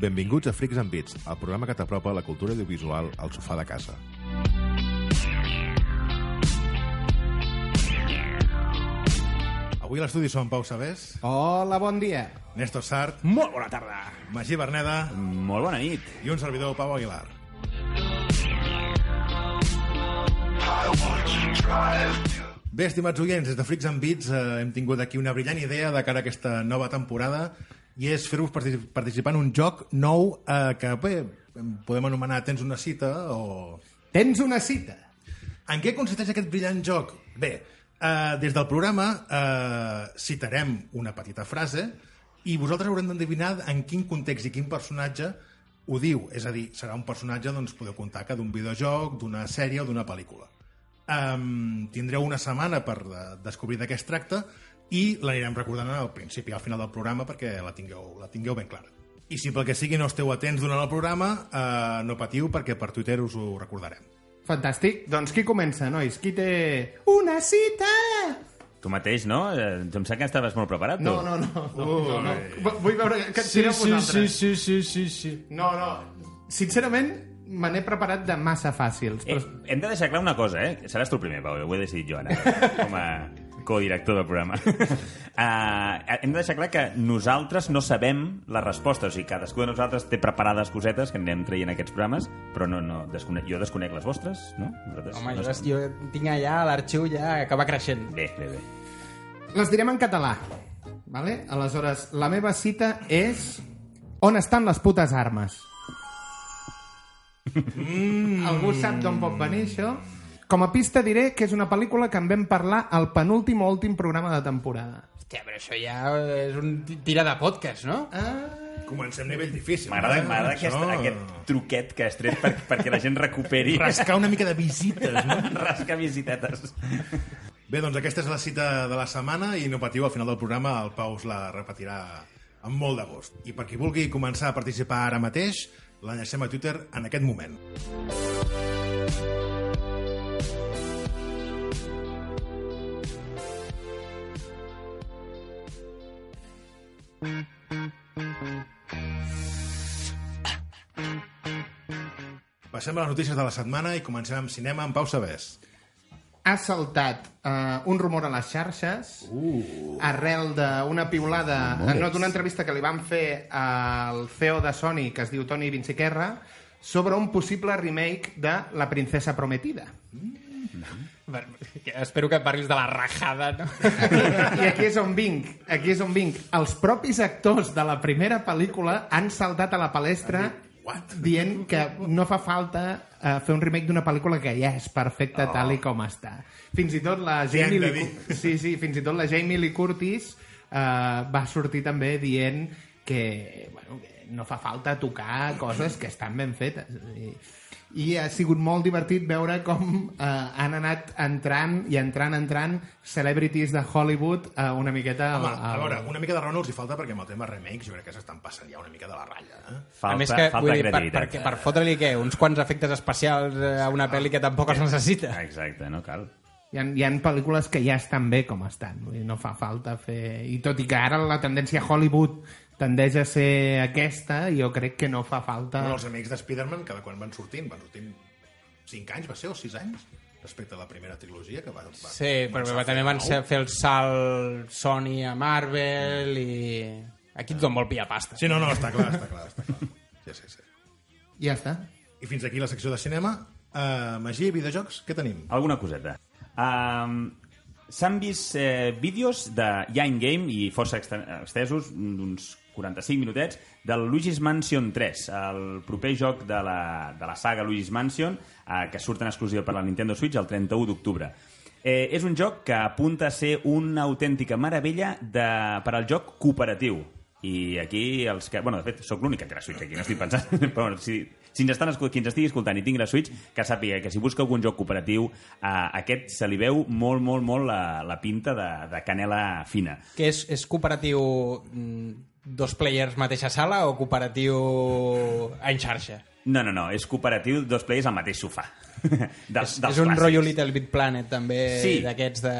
Benvinguts a Freaks and Beats, el programa que t'apropa la cultura audiovisual al sofà de casa. Avui a l'estudi són Pau Sabés, Hola, bon dia. Néstor Sart, Molt bona tarda. Magí Berneda Molt bona nit. i un servidor, Pau Aguilar. Bé, estimats oients, des de Freaks and Beats eh, hem tingut aquí una brillant idea de cara a aquesta nova temporada i és fer-vos partic- participar en un joc nou eh, que bé, podem anomenar Tens una cita o... Tens una cita. En què consisteix aquest brillant joc? Bé, eh, des del programa eh, citarem una petita frase i vosaltres haurem d'endevinar en quin context i quin personatge ho diu. És a dir, serà un personatge, doncs podeu contar que d'un videojoc, d'una sèrie o d'una pel·lícula. Um, tindreu una setmana per de, descobrir de què es tracta i l'anirem recordant al principi i al final del programa perquè la tingueu, la tingueu ben clara. I si pel que sigui no esteu atents durant el programa, uh, no patiu perquè per Twitter us ho recordarem. Fantàstic. Doncs qui comença, nois? Qui té una cita? Tu mateix, no? Eh, Em sembla que estaves molt preparat, tu. No, no, no. no, no, no. Vull veure que et tireu vosaltres. sí, sí, sí, sí. No, no. Sincerament, me n'he preparat de massa fàcils. Eh, Però... hem de deixar clar una cosa, eh? Seràs tu el primer, Pau, ho he decidit jo ara, com a codirector del programa. uh, hem de deixar clar que nosaltres no sabem les respostes, o sigui, cadascú de nosaltres té preparades cosetes que anem traient en aquests programes, però no, no, desconec, jo desconec les vostres, no? Vosaltres Home, no jo, sabem. jo tinc allà l'arxiu ja que va creixent. Bé, bé, bé. Les direm en català. Vale? Aleshores, la meva cita és... On estan les putes armes? Mm. Algú sap d'on pot venir això? Com a pista diré que és una pel·lícula que en vam parlar al penúltim o últim programa de temporada. Hòstia, però això ja és un ti- tira de podcast, no? Ah, Comencem a nivell difícil. M'agrada eh? m'agrada aquest, Això- aquest truquet que has tret per, perquè la gent recuperi Rascar una mica de visites, no? rascar visitetes. Bé, doncs aquesta és la cita de la setmana i no patiu, al final del programa el Pau us la repetirà amb molt de gust. I per qui vulgui començar a participar ara mateix, l'enllacem a Twitter en aquest moment. Passem a les notícies de la setmana i comencem amb cinema amb Pau Sabés. ha saltat uh, un rumor a les xarxes uh. arrel d'una piulada, uh, no, d'una entrevista que li van fer al CEO de Sony, que es diu Tony Vinciquerra, sobre un possible remake de La princesa prometida. Espero que parlis de la rajada, no? I aquí és on vinc, aquí és on vinc. Els propis actors de la primera pel·lícula han saltat a la palestra What? dient que no fa falta uh, fer un remake d'una pel·lícula que ja és perfecta oh. tal i com està. Fins i tot la Jamie Lee, sí, sí, fins i tot la Jamie Lee Curtis uh, va sortir també dient que, bueno, que no fa falta tocar coses que estan ben fetes. I ha sigut molt divertit veure com uh, han anat entrant i entrant, entrant celebrities de Hollywood uh, una miqueta... al- Home, a al- veure, una mica de raó no els hi falta perquè amb el tema remakes jo crec que s'estan passant ja una mica de la ratlla. Eh? Falta, a més que, falta vull dir, per, creativitat. per, per fotre-li què? Uns quants efectes especials eh, a una pel·li que tampoc es necessita. Exacte, no cal. Hi ha, hi ha pel·lícules que ja estan bé com estan, vull dir, no fa falta fer... I tot i que ara la tendència a Hollywood tendeix a ser aquesta, jo crec que no fa falta... Però els amics de Spider-Man cada quan van sortint, van sortint 5 anys, va ser, o 6 anys? Respecte a la primera trilogia que va... va Sí, però començar a també van ser, fer el salt Sony a Marvel i... Aquí tothom vol pillar pasta. Sí, no, no, està clar, està clar, està clar. Sí, sí, sí. Ja està. I fins aquí la secció de cinema. Uh, Magí, videojocs, què tenim? Alguna coseta. Um, S'han vist eh, vídeos de ja in-game i força exten- extesos, d'uns 45 minutets, del Luigi's Mansion 3, el proper joc de la, de la saga Luigi's Mansion, eh, que surt en exclusiva per la Nintendo Switch el 31 d'octubre. Eh, és un joc que apunta a ser una autèntica meravella de, per al joc cooperatiu. I aquí, els que... Bueno, de fet, sóc l'únic que té la Switch aquí, no estic pensant. Però bueno, si, si ens, estan, qui ens estigui escoltant i tingui la Switch, que sàpiga que si busca algun joc cooperatiu, a aquest se li veu molt, molt, molt la, la pinta de, de canela fina. Que és, és cooperatiu mm, dos players mateixa sala o cooperatiu en xarxa? No, no, no, és cooperatiu dos players al mateix sofà. dels, és, dels és un clàssics. rotllo Little Big Planet també Sí. d'aquests de...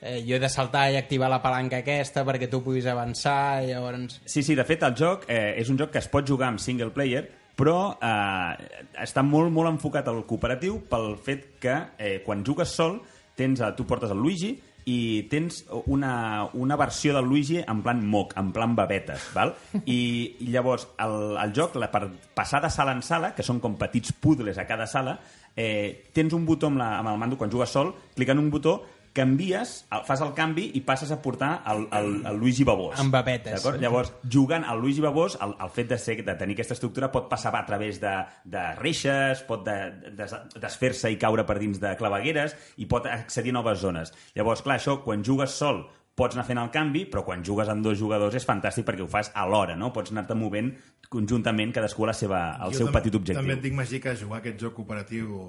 eh, jo he de saltar i activar la palanca aquesta perquè tu puguis avançar i llavors... Sí, sí, de fet, el joc eh, és un joc que es pot jugar amb single player, però eh, està molt, molt enfocat al cooperatiu pel fet que eh, quan jugues sol, tens, tu portes el Luigi i tens una, una versió del Luigi en plan moc, en plan babetes, val? I, i llavors el, el joc, la, per passar de sala en sala, que són com petits puzzles a cada sala, eh, tens un botó amb, la, amb el mando quan jugues sol, clicant un botó canvies, fas el canvi i passes a portar el, el, el Luigi Babós. Amb babetes. D'acord? Llavors, jugant al Luigi Babós, el, el fet de, ser, de tenir aquesta estructura pot passar a través de, de reixes, pot de, de, desfer-se i caure per dins de clavegueres i pot accedir a noves zones. Llavors, clar, això, quan jugues sol, pots anar fent el canvi, però quan jugues amb dos jugadors és fantàstic perquè ho fas alhora, no? Pots anar-te movent conjuntament, cadascú a la seva, al Jo seu petit objectiu. També et dic, Magí, que jugar aquest joc cooperatiu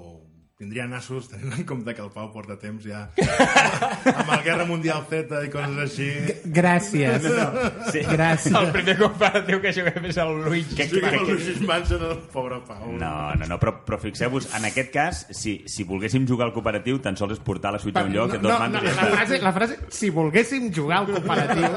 tindria nassos, tenint en compte que el Pau porta temps ja amb el Guerra Mundial Z i coses així. Gràcies. Sí. Gràcies. El primer cooperatiu que juguem és el Luigi. Que- Sí, que- que que- Manson, el pobre Pau. No, no, no, però, però fixeu-vos, en aquest cas, si, si volguéssim jugar al cooperatiu, tan sols és portar la Switch a un lloc, no, dos no, mandos no, la, frase, la frase, si volguéssim jugar al cooperatiu,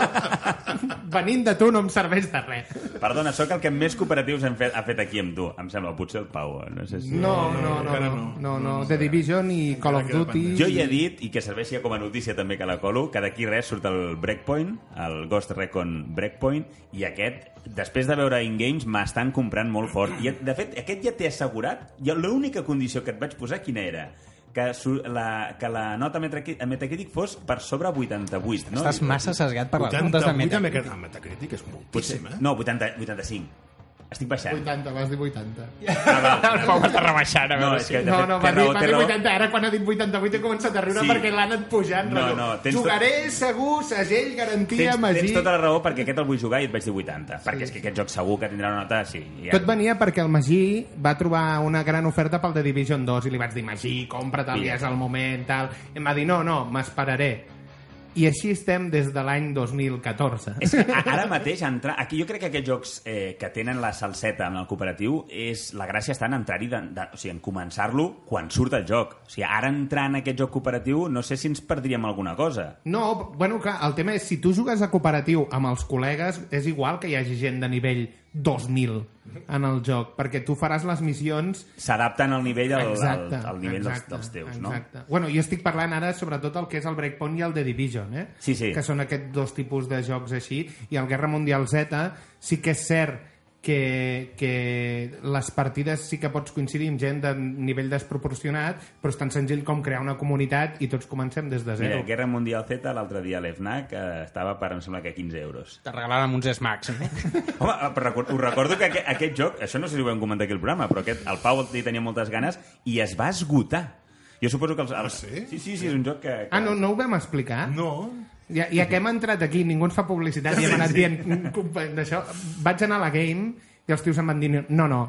venint de tu no em serveix de res. Perdona, sóc el que més cooperatius hem fet, ha fet aquí amb tu, em sembla, potser el Pau, no sé si... No, no, no, encara no, no. no, no, The Division i Call of Duty... Jo ja he dit, i que serveixi com a notícia també que la colo, que d'aquí res surt el Breakpoint, el Ghost Recon Breakpoint, i aquest, després de veure in-games, m'estan comprant molt fort. I, de fet, aquest ja t'he assegurat, i l'única condició que et vaig posar, quina era? Que, la, que la nota Metacritic, Metacritic fos per sobre 88. No? Estàs massa sesgat per les notes 88 de a Metacritic. Metacritic. A Metacritic és moltíssim, eh? no, 80, 85. Estic baixant. 80, vas dir 80. El Pau està rebaixant, a No, és que- de No, no, va dir, va dir raó. 80, ara quan ha dit 88 he començat a riure Sí. perquè l'ha anat pujant. No, no, tens Jugaré, segur, segell, garantia, Tens, Magí... tens tota la raó perquè aquest el vull jugar i et vaig dir 80 perquè és que aquest joc segur que tindrà una nota sí, ja. Tot venia perquè el Magí va trobar una gran oferta pel The Division 2 i li vaig dir, Magí, compra-te'l, ja és el moment, tal. I em va dir, no, no, m'esperaré. I així estem des de l'any 2014. És que ara mateix entrar... Aquí jo crec que aquests jocs eh, que tenen la salseta en el cooperatiu és la gràcia està en entrar-hi, de, de, o sigui, en començar-lo quan surt el joc. O sigui, ara entrar en aquest joc cooperatiu no sé si ens perdríem alguna cosa. No, bueno, clar, el tema és, si tu jugues a cooperatiu amb els col·legues, és igual que hi hagi gent de nivell 2000 en el joc, perquè tu faràs les missions S'adapten al nivell, al, exacte, al, al nivell exacte, dels, dels teus, no? exacte. Bueno, jo estic parlant ara sobretot el que és el Breakpoint i el The Division, eh? Sí, sí. que són aquests dos tipus de jocs així, i el Guerra Mundial Z sí que és cert que, que les partides sí que pots coincidir amb gent de nivell desproporcionat, però és tan senzill com crear una comunitat i tots comencem des de zero. Mira, Guerra Mundial Z, l'altre dia a l'FNAC, eh, estava per, em sembla que 15 euros. Te regalaran uns Smacks. Home, eh, però record, us recordo que aquest, aquest joc, això no sé si ho vam comentar aquí al programa, però aquest, el Pau hi tenia moltes ganes i es va esgotar. Jo suposo que els... els... Ah, sí? Sí, sí, sí, és un joc que... que... Ah, no, no ho vam explicar? No, Ja, ja que hem entrat aquí, ningú ens fa publicitat i hem anat dient "Mm, d'això. Vaig anar a la game i els tios em van dir no, no.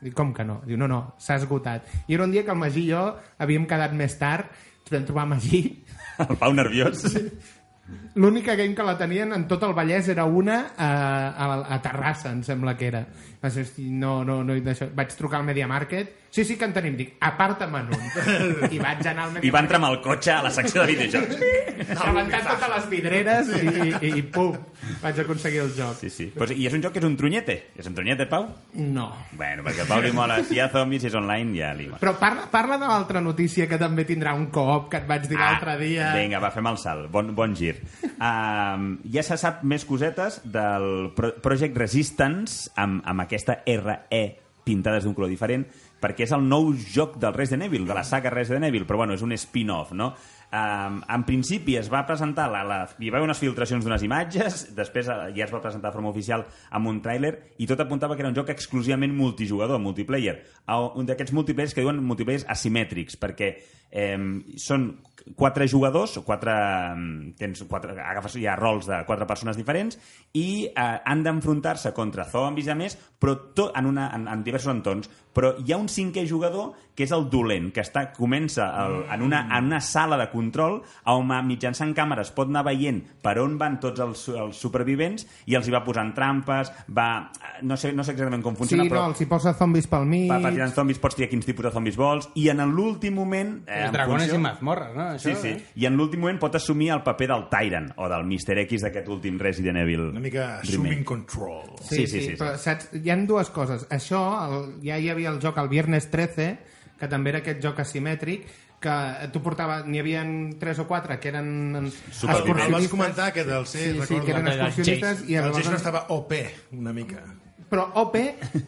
Dic, com que no? Diu, no, no, s'ha esgotat. I era un dia que el Magí i jo havíem quedat més tard, ens vam trobar Magí. El Pau nerviós. L'única game que la tenien en tot el Vallès era una a, a, a Terrassa, em sembla que era. Vaig dir, "Hosti, no, no, no, d'això." vaig trucar al Media Market. Sí, sí que en tenim. Dic, aparta'm-en un. I vaig anar al I va entrar amb el cotxe a la secció de videojocs. Levantant totes les vidreres i, i, i pum, vaig aconseguir el joc. Sí, sí. Pues, I és un joc que és un trunyete. És un trunyete, Pau? No. Bueno, perquè al Pau li mola. Si hi ha zombies i és online, ja li mola. Però parla, parla de l'altra notícia que també tindrà un cop que et vaig dir l'altre dia. Ah, Vinga, va, fem el salt. Bon, bon gir. Um, ja se sap més cosetes del Pro Project Resistance amb, amb aquesta RE pintades d'un color diferent perquè és el nou joc del Resident Evil, de la saga Resident Evil, però bueno, és un spin-off, no? Um, en principi es va presentar, la, la, hi va haver unes filtracions d'unes imatges, després eh, ja es va presentar de forma oficial amb un tràiler, i tot apuntava que era un joc exclusivament multijugador, multiplayer. Un d'aquests multiplayers que diuen multiplayers asimètrics, perquè eh, són quatre jugadors, quatre, tens quatre, agafes, ha rols de quatre persones diferents, i eh, han d'enfrontar-se contra zombies a més, però tot en, una, en, en diversos entorns. Però hi ha un cinquè jugador que és el dolent, que està, comença el, en, una, en una sala de control on mitjançant càmeres pot anar veient per on van tots els, els supervivents i els hi va posant trampes, va... No sé, no sé exactament com Sí, funciona, no, però els hi posa zombis pel mig... va, va tirant zombis, pots triar quins tipus de zombis vols, i en l'últim moment... Eh, Els dragones funció- i mazmorres, no? Això, Sí, sí. eh? I en l'últim moment pot assumir el paper del Tyrant o del Mr. X d'aquest últim Resident Evil Una mica assuming control. Sí, sí, sí, Però, saps, hi han dues coses. Això, el, ja hi havia el joc el Viernes 13, que també era aquest joc asimètric, que tu portava, n'hi havia tres o quatre que eren El Supervivents. vas comentar, que del C, Sí, sí, recordo. que eren El excursionistes i el Jason estava OP, una mica. Però OP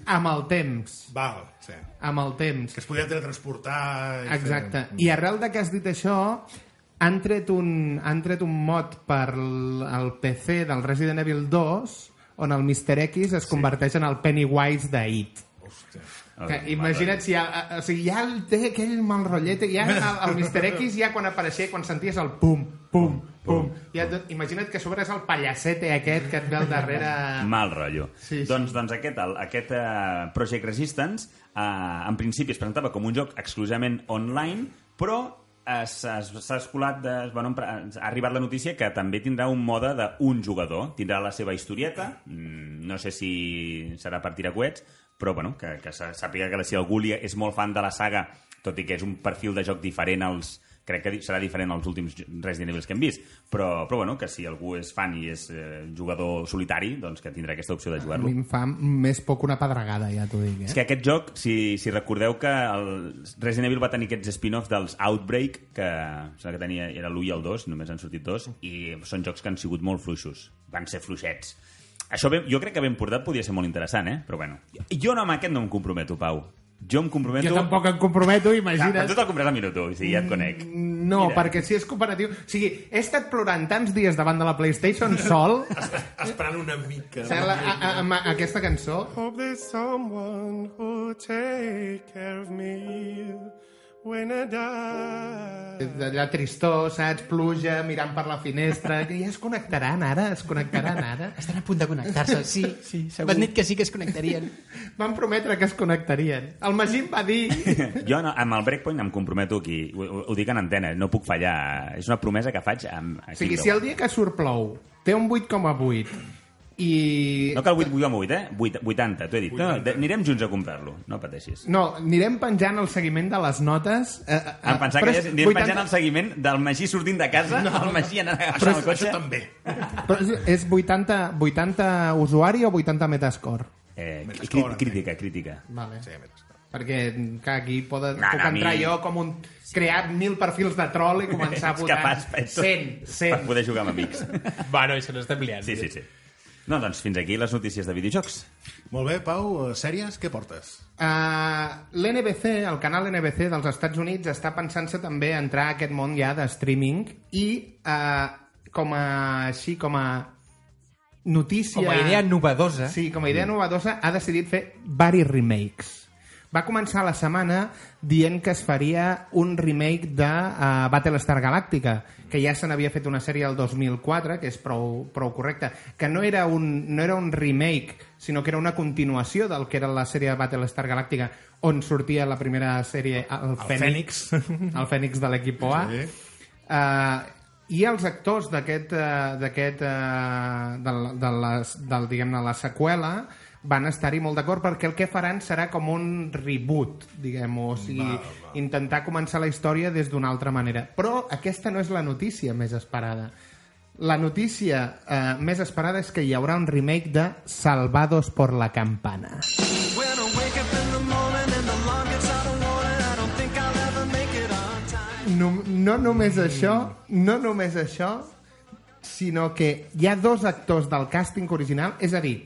amb el temps. Val, sí. Amb el temps. Que es podia teletransportar... I Exacte. Fer... I arrel de que has dit això, han tret un, han tret un mod per el, el PC del Resident Evil 2 on el Mr. X es converteix en el Pennywise de It. Que, imagina't si ja, o sigui, ja el té aquell mal rotllet, ja el, el Mr. X ja quan apareixia, quan senties el pum, pum, pum, ja, imagina't que a sobre és el pallacete aquest que et ve al darrere... Mal rotllo. Sí, sí. Doncs, doncs aquest, el, aquest uh, Project Resistance, uh, en principi es presentava com un joc exclusivament online, però s'ha escolat, de, bueno, ha arribat la notícia que també tindrà un mode d'un jugador. Tindrà la seva historieta, mm, no sé si serà per tirar coets, però bueno, que, que sàpiga que si algú li és molt fan de la saga, tot i que és un perfil de joc diferent als, crec que serà diferent als últims Resident Evil que hem vist, però, però bueno, que si algú és fan i és eh, jugador solitari, doncs que tindrà aquesta opció de A jugar-lo. mi em fa més poc una pedregada, ja t'ho dic, És eh? que aquest joc, si, si recordeu que el Resident Evil va tenir aquests spin-offs dels Outbreak, que, em sembla que tenia, era l'1 i el 2, només han sortit dos, i són jocs que han sigut molt fluixos. Van ser fluixets. Això ben, jo crec que ben portat podia ser molt interessant, eh? Però bueno, jo no amb aquest no em comprometo, Pau. Jo em comprometo... Jo tampoc em comprometo, imagina't. però tu te'l compraràs a minuto, o sigui, ja et conec. No, Mira. perquè si és cooperatiu... O sigui, he estat plorant tants dies davant de la PlayStation sol, Esperant una mica. saps, la- a, a, amb aquesta cançó, Hope there's someone who'll take care of me when I die. d'allà tristó, saps, pluja, mirant per la finestra, que ja es connectaran ara, es connectaran ara. Estan a punt de connectar-se, sí, sí, segur. M'han dit que sí que es connectarien. Van prometre que es connectarien. El Magí va dir... Jo no, amb el Breakpoint em comprometo aquí, ho, ho, ho dic en antena, no puc fallar. És una promesa que faig amb... O sigui, si el dia que surt plou té un 8,8 i... No cal 8, 8 8, eh? 8, 80, t'ho he dit. No, no, de- anirem junts a comprar-lo, no pateixis. No, anirem penjant el seguiment de les notes. Eh, eh, Em pensava que és anirem 80 penjant el seguiment del Magí sortint de casa, no, el Magí anant a agafar el Això cotxe. també. Però és, és 80, 80 usuari o 80 metascore? Eh, Metascore, crí- entenc. crítica, crítica. Vale. Sí, mira. Perquè que aquí poden, No, puc no, a mi- entrar jo com un... crear mil perfils de troll i començar a votar capaç, Peto, 100, per 100. poder jugar amb amics. Bueno, i se n'estem liant. Sí, sí, sí. No, doncs fins aquí les notícies de videojocs. Molt bé, Pau, eh, sèries, què portes? Uh, L'NBC, el canal NBC dels Estats Units, està pensant-se també a entrar a aquest món ja de streaming i uh, com a, així com a notícia... Com a idea novedosa. Sí, com a idea novedosa, ha decidit fer vari remakes. Va començar la setmana dient que es faria un remake de uh, Battlestar Galàctica, que ja se n'havia fet una sèrie el 2004, que és prou, prou correcta, que no era, un, no era un remake, sinó que era una continuació del que era la sèrie Battlestar Galàctica, on sortia la primera sèrie, el, El Fènix, el Fènix de l'equip A. Sí. Uh, i els actors d'aquest uh, d'aquest uh, del, de les, del, diguem-ne, la seqüela van estar-hi molt d'acord perquè el que faran serà com un reboot, diguem-ho, o sigui, Va, va. intentar començar la història des d'una altra manera. Però aquesta no és la notícia més esperada. La notícia eh, més esperada és que hi haurà un remake de Salvados por la Campana. No, no només això, no només això, sinó que hi ha dos actors del càsting original, és a dir,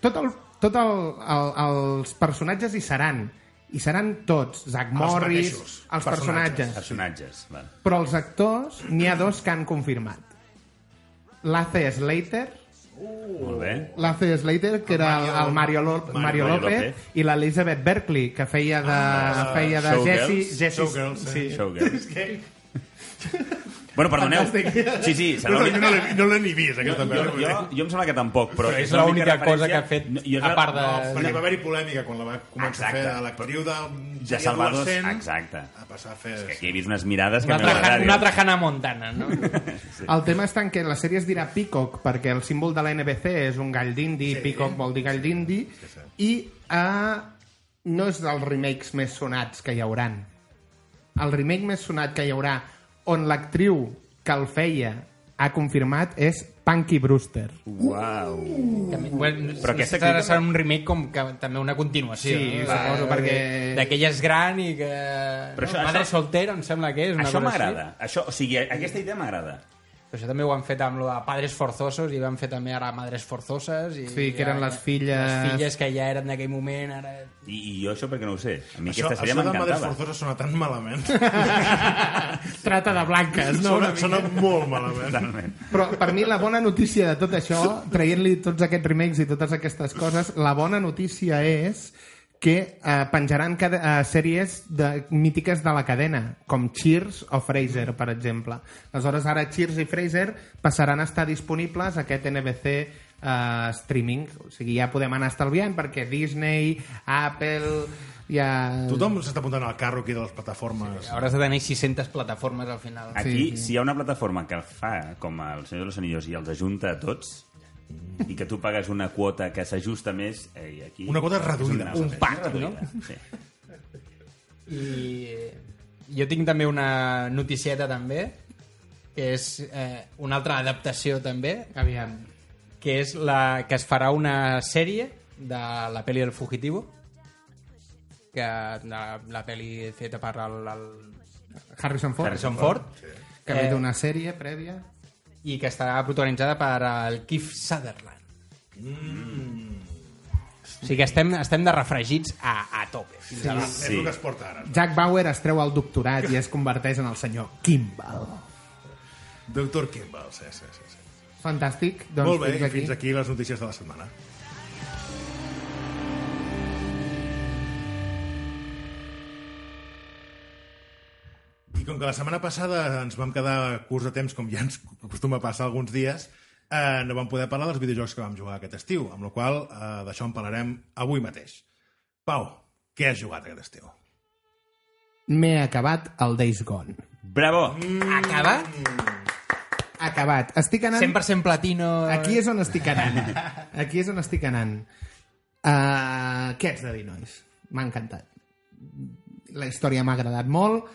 tot el, tot el, el, els personatges hi seran, hi seran tots, Zach Morris, mateixos, els personatges. personatges, però els actors n'hi ha dos que han confirmat. Lace Slater, Molt bé. Lace Slater, que era el, el Mario, Lop Mario, Mario López, López. i l'Elizabeth Berkley, que feia de, feia de Showgirls. Jessie... Jessie Showgirls, sí. sí. Showgirls. Bueno, perdoneu. Fantàstic. Sí, sí, serà No, l'única... no, l'he- no l'he ni vist, aquesta Jo, pel·lícula. jo, jo em sembla que tampoc, però... Però és l'única cosa que ha fet, No, jo és a part de... no, Perquè va haver-hi polèmica quan la va començar Exacte. a fer l'actriu de... Ja adolescent, exacte. A passar a fer... Que aquí he vist unes mirades que Una altra, agradat. una altra Hannah Montana, no? El tema està en que la sèrie es dirà Peacock perquè el símbol de la NBC és un gall d'indi, sí. Peacock vol dir gall d'indi, i uh, no és dels remakes més sonats que hi hauran. El remake més sonat que hi haurà on l'actriu que el feia ha confirmat és Punky Brewster. Uau. Bueno, Però aquesta serà, serà un remake com que, també una continuació. Sí, no? suposo, De- perquè- D'aquella és gran i que... Però no? això- Madre això- soltera, em sembla que és. Una Això m'agrada. Això, o sigui, aquesta idea m'agrada. Però això també ho han fet amb lo de Padres Forzosos i van fer també ara Madres Forzoses. I Sí, que eren ja- les filles- Les filles que ja eren d'aquell moment, ara... I, I jo això perquè no ho sé. A mi Això, aquesta sèrie això de Madres m'encantava. Forzoses sona tan malament. Trata de blanques, no? sona, sona molt malament. Totalment. Però per mi la bona notícia de tot això, traient-li tots aquests remakes i totes aquestes coses, la bona notícia és que eh, penjaran cada, eh, sèries de, mítiques de la cadena, com Cheers o Fraser, per exemple. Aleshores, ara Cheers i Fraser passaran a estar disponibles a aquest NBC eh, streaming. O sigui, ja podem anar estalviant perquè Disney, Apple... Ja... Tothom s'està apuntant al carro aquí de les plataformes. Hauràs de tenir 600 plataformes al final. Aquí, Sí, sí. si hi ha una plataforma que fa com el Senyor de los Anillos i els ajunta a tots, i que tu pagues una quota que s'ajusta més, eh, aquí... Una quota reduïda. gran Un pack. reduïda, no? Sí. I jo tinc també una noticieta també, que és eh, una altra adaptació també, Aviam. que és la que es farà una sèrie de la pel·li El Fugitivo, que la, la pel·li feta per el, el Harrison Ford, Harrison Ford, que ve Eh, d'una sèrie prèvia. I que estarà protagonitzada per el Keith Sutherland. O sigui que estem, estem de refregits a, a tope. Fins a És el que es porta ara. Jack Bauer es treu el doctorat i es converteix en el senyor Kimball. Doctor Kimball, sí, sí, sí. sí. Fantàstic. Doncs Molt bé, fins aquí. fins aquí les notícies de la setmana. Com que la setmana passada ens vam quedar curts de temps, com ja ens acostuma a passar alguns dies, eh, no vam poder parlar dels videojocs que vam jugar aquest estiu, amb la qual cosa eh, d'això en parlarem avui mateix. Pau, què has jugat aquest estiu? M'he acabat el Days Gone. Bravo! Acabat? Acabat. Estic anant... 100% platino... Aquí és on estic anant. Aquí és on estic anant. Uh, què haig de dir, nois? M'ha encantat. La història m'ha agradat molt.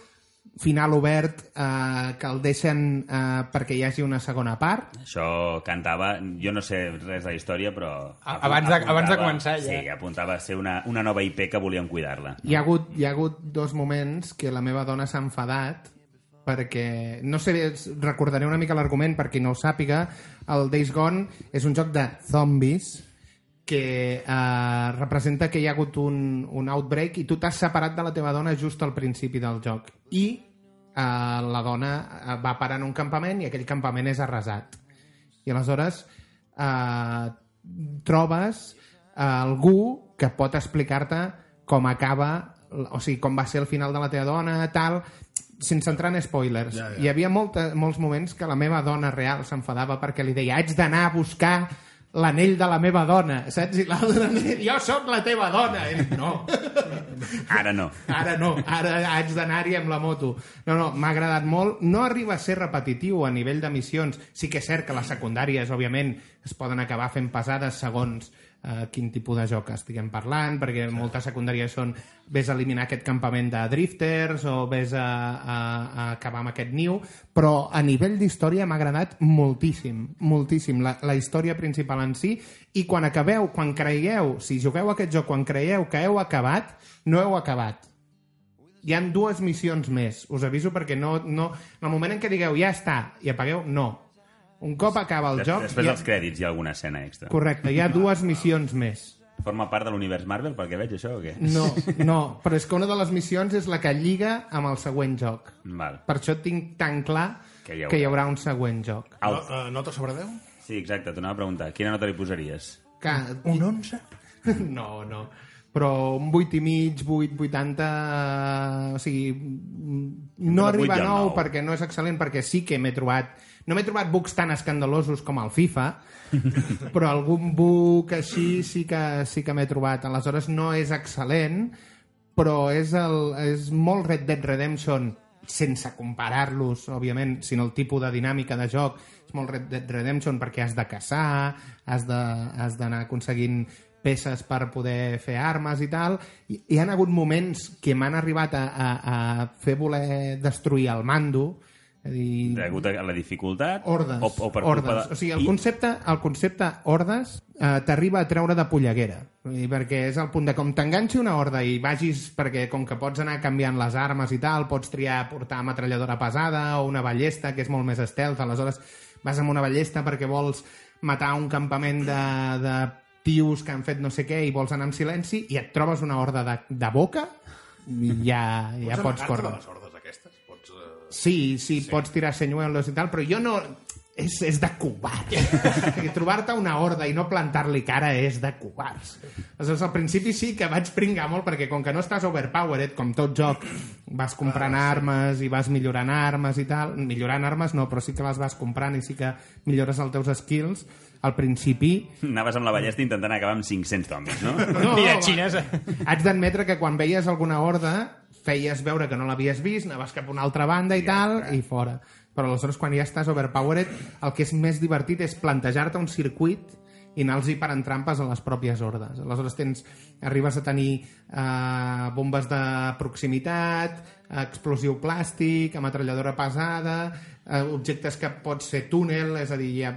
Final obert uh, que el deixen uh, perquè hi hagi una segona part. Això cantava, jo no sé res de la història, però... A- abans de- abans de començar, ja. Sí, apuntava a ser una, una nova IP que volien cuidar-la. Hi ha, hagut, hi ha hagut dos moments que la meva dona s'ha enfadat perquè, no sé, recordaré una mica l'argument per qui no ho sàpiga, el Days Gone és un joc de zombies que eh, representa que hi ha hagut un, un outbreak i tu t'has separat de la teva dona just al principi del joc i eh, la dona eh, va parar en un campament i aquell campament és arrasat i aleshores eh, trobes eh, algú que pot explicar-te com acaba, o sigui, com va ser el final de la teva dona, tal, sense entrar en spoilers. Ja, ja. Hi havia molta, molts moments que la meva dona real s'enfadava perquè li deia haig d'anar a buscar l'anell de la meva dona, saps? I l'altre jo sóc la teva dona! I no, Ara no. Ara no, ara haig d'anar-hi amb la moto. No, no, m'ha agradat molt. No arriba a ser repetitiu a nivell de missions. Sí que és cert que les secundàries, òbviament, es poden acabar fent pesades segons eh, quin tipus de joc estiguem parlant, perquè moltes secundàries són vés a eliminar aquest campament de drifters o vés a, a, a acabar amb aquest niu, però a nivell d'història m'ha agradat moltíssim, moltíssim, la, la història principal en si, i quan acabeu, quan creieu, si jugueu aquest joc, quan creieu que heu acabat, no heu acabat. Hi han dues missions més, us aviso perquè no, no... En el moment en què digueu ja està i apagueu, no. Un cop acaba el Des- joc... Després hi ha... dels crèdits hi ha alguna escena extra. Correcte, hi ha dues missions més. Forma part de l'univers Marvel, perquè veig això o què? No, no, però és que una de les missions és la que lliga amb el següent joc. Val. Per això tinc tan clar Que hi haurà. que hi haurà un següent joc. No, uh, nota sobre 10? Sí, exacte, t'anava a preguntar. Quina nota li posaries? Que... Un 11? No, no. però un 8 i mig, 8, 80... O sigui, no arriba a i el 9 nou. perquè no és excel·lent, perquè sí que m'he trobat... No m'he trobat bugs tan escandalosos com el FIFA, però algun bug així sí que, sí que m'he trobat. Aleshores no és excel·lent, però és, el, és molt Red Dead Redemption sense comparar-los, òbviament, sinó el tipus de dinàmica de joc. És molt Red Dead Redemption perquè has de caçar, has de- has d'anar aconseguint peces per poder fer armes i tal. I hi ha hagut moments que m'han arribat a, a, a fer voler destruir el mando, és a dir, Degut a la dificultat? Hordes. O, o per hordes. culpa de... O sigui, el concepte, el concepte hordes eh, t'arriba a treure de polleguera. Vull dir, perquè és el punt de com t'enganxi una horda i vagis, perquè com que pots anar canviant les armes i tal, pots triar portar metralladora pesada o una ballesta, que és molt més stealth, aleshores vas amb una ballesta perquè vols matar un campament de, de tios que han fet no sé què i vols anar en silenci i et trobes una horda de, de boca i ja, ja pots córrer. Sí, sí, sí, pots tirar senyuelos i tal, però jo no... És, és de covard. Trobar-te una horda i no plantar-li cara és de covards. Aleshores, al principi sí que vaig pringar molt, perquè com que no estàs overpowered, com tot joc, vas comprant armes i vas millorant armes i tal. Millorant armes no, però sí que les vas comprant i sí que millores els teus skills. Al principi Anaves amb la ballesta intentant acabar amb 500 zombis, no? no, Mira, va. xines. Haig d'admetre que quan veies alguna horda feies veure que no l'havies vist, anaves cap a una altra banda i tal, i fora. Però aleshores quan ja estàs overpowered, el que és més divertit és plantejar-te un circuit i anar-los parant trampes a les pròpies hordes. Aleshores tens, arribes a tenir eh, bombes de proximitat, explosiu plàstic, ametralladora pesada, eh, objectes que pots fer túnel, és a dir, ha,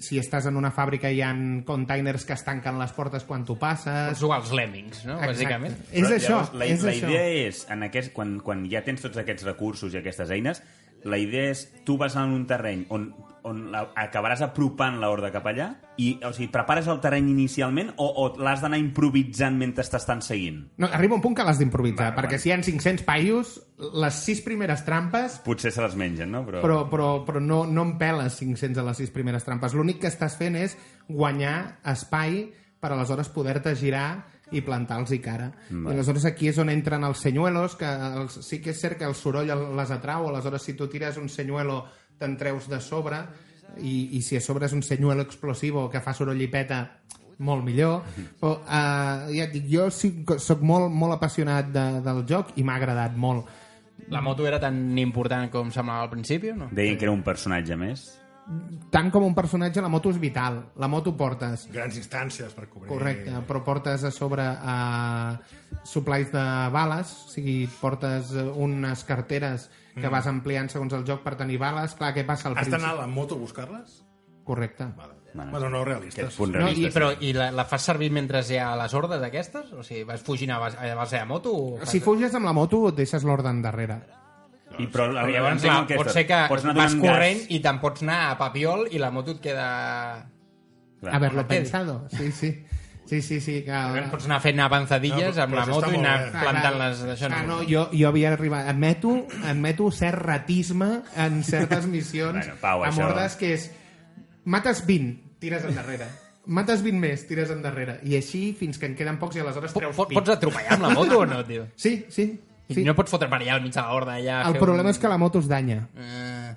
si estàs en una fàbrica hi ha containers que es tanquen les portes quan tu passes... Pots jugar als lemmings, no? Bàsicament. És Però, això, llavors, la, és la això. idea és, en aquest, quan, quan ja tens tots aquests recursos i aquestes eines, la idea és, tu vas en un terreny on, on la, acabaràs apropant la horda cap allà i, o sigui, prepares el terreny inicialment o, o l'has d'anar improvisant mentre t'estan seguint? No, arriba un punt que l'has d'improvisar, perquè vale. si hi ha 500 paios, les sis primeres trampes, Potser se les mengen, no? Però, però, però, però no, no en peles 500 a les sis primeres trampes. L'únic que estàs fent és guanyar espai per aleshores poder-te girar i plantar-los i cara. I aleshores aquí és on entren els senyuelos, que els, sí que és cert que el soroll les atrau, aleshores si tu tires un senyuelo te'n treus de sobre, i, i si a sobre és un senyuelo explosivo que fa soroll i peta, molt millor. Però, uh, ja et dic, jo sí, soc molt, molt apassionat de, del joc i m'ha agradat molt. La moto era tan important com semblava al principi o no? Deien que era un personatge més. Tant com un personatge, la moto és vital. La moto portes Grans instàncies per cobrir... Correcte, però portes a sobre uh, supplies de bales, o sigui, portes eh, unes carteres que vas ampliant segons el joc per tenir bales. Clar, què passa al Has principi? d'anar a la moto a buscar-les? Correcte. Vale. Bueno, Bueno, no realistes. Punt No, i, realista. però, I la, la fas servir mentre hi ha les hordes aquestes? O sigui, vas fugint a base, a base de moto? O fas... Si fuges amb la moto, et deixes l'ordre endarrere. I, però, Però llavors, clar, pot ser que pots anar vas corrent gas. i te'n pots anar a papiol i la moto et queda... Clar. Haberlo pensado, sí, sí. Sí, sí, sí. Que... Pots anar fent avanzadilles No, amb la moto i anar bé. plantant Ah, les... Això ah, no. no, jo, jo havia arribat... Admeto, admeto cert ratisme en certes missions Bueno, Pau, amb això- hordes que és... Mates 20, tires endarrere. Mates 20 més, tires endarrere. I així fins que en queden pocs i aleshores treus pit. Pots atropellar amb la moto o no, tio? Sí, sí. Sí. sí. No pots fotre per allà al mig de la horda. Allà, El problema és que la moto es danya. Eh,